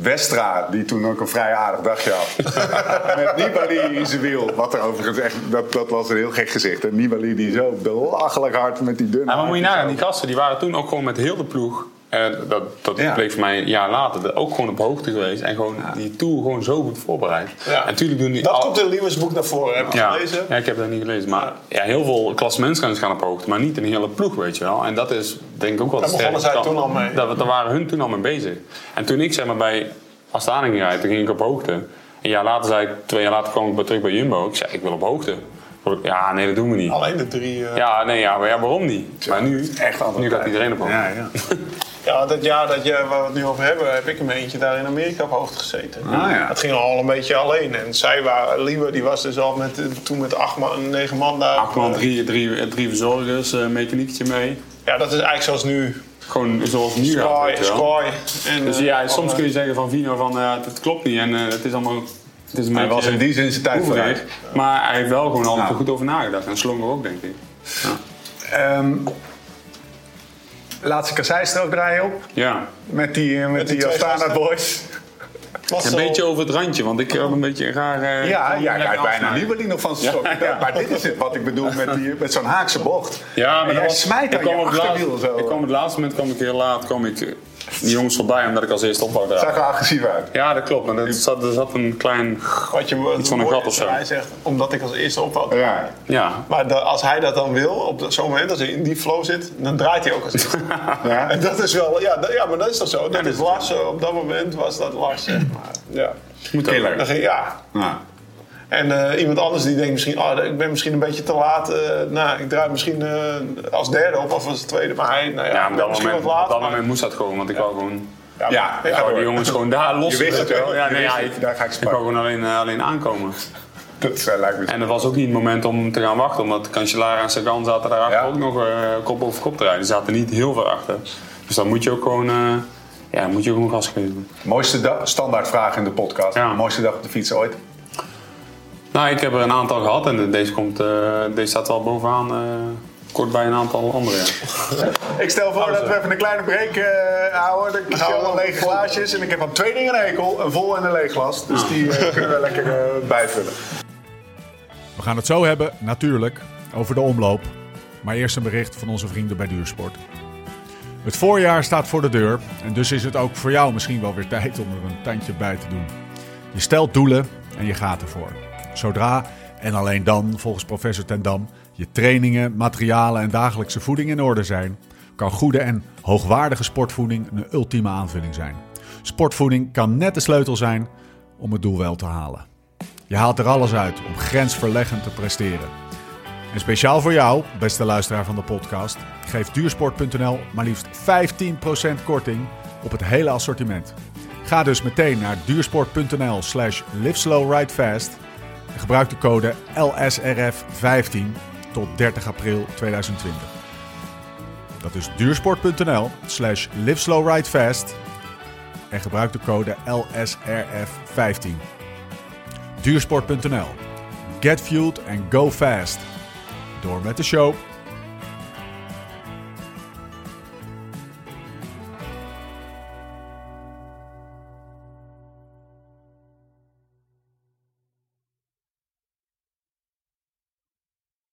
Westra, die toen ook een vrij aardig dagje had. [LAUGHS] met Nibali in zijn wiel. Wat er overigens echt, dat, dat was een heel gek gezicht. En Nibali die zo belachelijk hard met die dunne Ja, maar moet je nagaan, die gasten die waren toen ook gewoon met heel de ploeg En dat, dat Ja. bleek voor mij een jaar later ook gewoon op hoogte geweest. En gewoon die Tour gewoon zo goed voorbereid. Ja. En natuurlijk doen die... Dat al- komt in Lewis boek naar voren, heb je gelezen? ja, ik heb dat niet gelezen. Maar ja, heel veel klassementsrenners gaan op hoogte. Maar niet een hele ploeg, weet je wel. En dat is denk ik ook wel Daar begonnen zij toen al mee. Daar, daar waren hun toen al mee bezig. En toen ik zeg maar bij Astana ging rijden, toen ging ik op hoogte. Een jaar later zei ik, twee jaar later kwam ik terug bij Jumbo. Ik zei, ik wil op hoogte. Ja, nee, dat doen we niet. Alleen de drie... eh, Ja, nee, ja, maar ja, waarom niet? Maar nu, Echt nu gaat iedereen op hoogte. Ja, ja. [LAUGHS] Ja, dat jaar dat je, waar we het nu over hebben, heb ik een eentje daar in Amerika op hoogte gezeten. Ah, ja. Het ging al een beetje alleen. En zij waren, Liewe, die was dus al met, eh, toen met acht man, negen man daar. Acht man, drie, drie, drie verzorgers, een mechaniekje mee. Ja, dat is eigenlijk zoals nu. Gewoon zoals nu gaat, Sky, wel. Sky. En, Dus eh, ja, soms kun je zeggen van Vino van eh, het klopt niet en eh, het is allemaal. Het is een Hij was in die zin zijn tijd vooruit. Maar hij heeft wel gewoon altijd Ja. er goed over nagedacht. En Slonger ook, denk ik. Ehm, laatste kasseistrook draaien op. Ja. Met die, eh, met die die Astana boys. was Een zo- beetje over het randje, want ik heb een beetje een raar. eh, Ja, ik ja, wil kijk, lekker bijna. Nibali nog van zijn stok. Ja, ja. Maar dit is het wat ik bedoel met, die, met zo'n haakse bocht. Ja, maar En dat jij was, smijt ik kwam laatste. Ik kwam het laatste moment kwam ik heel laat, kwam ik eh, die jongens voorbij omdat ik als eerste op wou Zag draaien. er agressief uit. Ja, dat klopt. Maar er zat, er zat een klein. Wat je, Iets van een gat of zo. Hij zegt, omdat ik als eerste opvalt. Ja. Ja. Maar als hij dat dan wil, op zo'n moment, als hij in die flow zit, dan draait hij ook als eerste. [LAUGHS] Ja. [LAUGHS] En dat is wel, ja, dat- ja, maar dat is toch zo? Dat is Lars, eh, op dat moment was dat Lars, zeg maar. Ja. Moet ook. Killer. Dan ging, ja. Ja. En eh, iemand anders die denkt misschien, oh, ik ben misschien een beetje te laat. eh, nou, ik draai misschien eh, als derde op of als tweede. Maar hij, nou ja, Ja, dat, misschien moment, wat laat. op dat maar- moment moest dat gewoon, want ik wou gewoon. Ja, Ja, ik wou die jongens gewoon daar los. Je wist het wel. Ja, nee, ja, ik, Daar ga ik ik wou gewoon alleen, alleen aankomen. Dat lijkt me. En dat was ook niet het moment om te gaan wachten, omdat Cancellara en Sagan zaten daarachter Ja. ook nog kop over kop te rijden. Die zaten niet heel ver achter. Dus dan moet je ook gewoon, ja, moet je ook gewoon gas geven. Mooiste da- standaardvraag in de podcast. Ja. Mooiste dag op de fiets ooit. Nou, ik heb er een aantal gehad en deze, komt, eh, deze staat wel bovenaan, eh, kort bij een aantal andere. Ja. [LAUGHS] Ik stel voor dat we even een kleine break eh, houden. Gaan we nog lege glaasjes. En ik heb aan twee dingen een hekel. Een vol en een leeg glas. Dus die eh, [LAUGHS] kunnen we lekker bijvullen. We gaan het zo hebben, natuurlijk, over de omloop. Maar eerst een bericht van onze vrienden bij Duursport. Het voorjaar staat voor de deur en dus is het ook voor jou misschien wel weer tijd om er een tandje bij te doen. Je stelt doelen en je gaat ervoor. Zodra en alleen dan, volgens professor Ten Dam, je trainingen, materialen en dagelijkse voeding in orde zijn, kan goede en hoogwaardige sportvoeding een ultieme aanvulling zijn. Sportvoeding kan net de sleutel zijn om het doel wel te halen. Je haalt er alles uit om grensverleggend te presteren. En speciaal voor jou, beste luisteraar van de podcast, geeft duursport.nl maar liefst 15% korting op het hele assortiment. Ga dus meteen naar duursport.nl slash liveslowridefast gebruik de code LSRF15 tot 30 april 2020. Dat is duursport.nl slash liveslowridefast en gebruik de code LSRF15. Duursport.nl. Get fueled and go fast. Door met de show.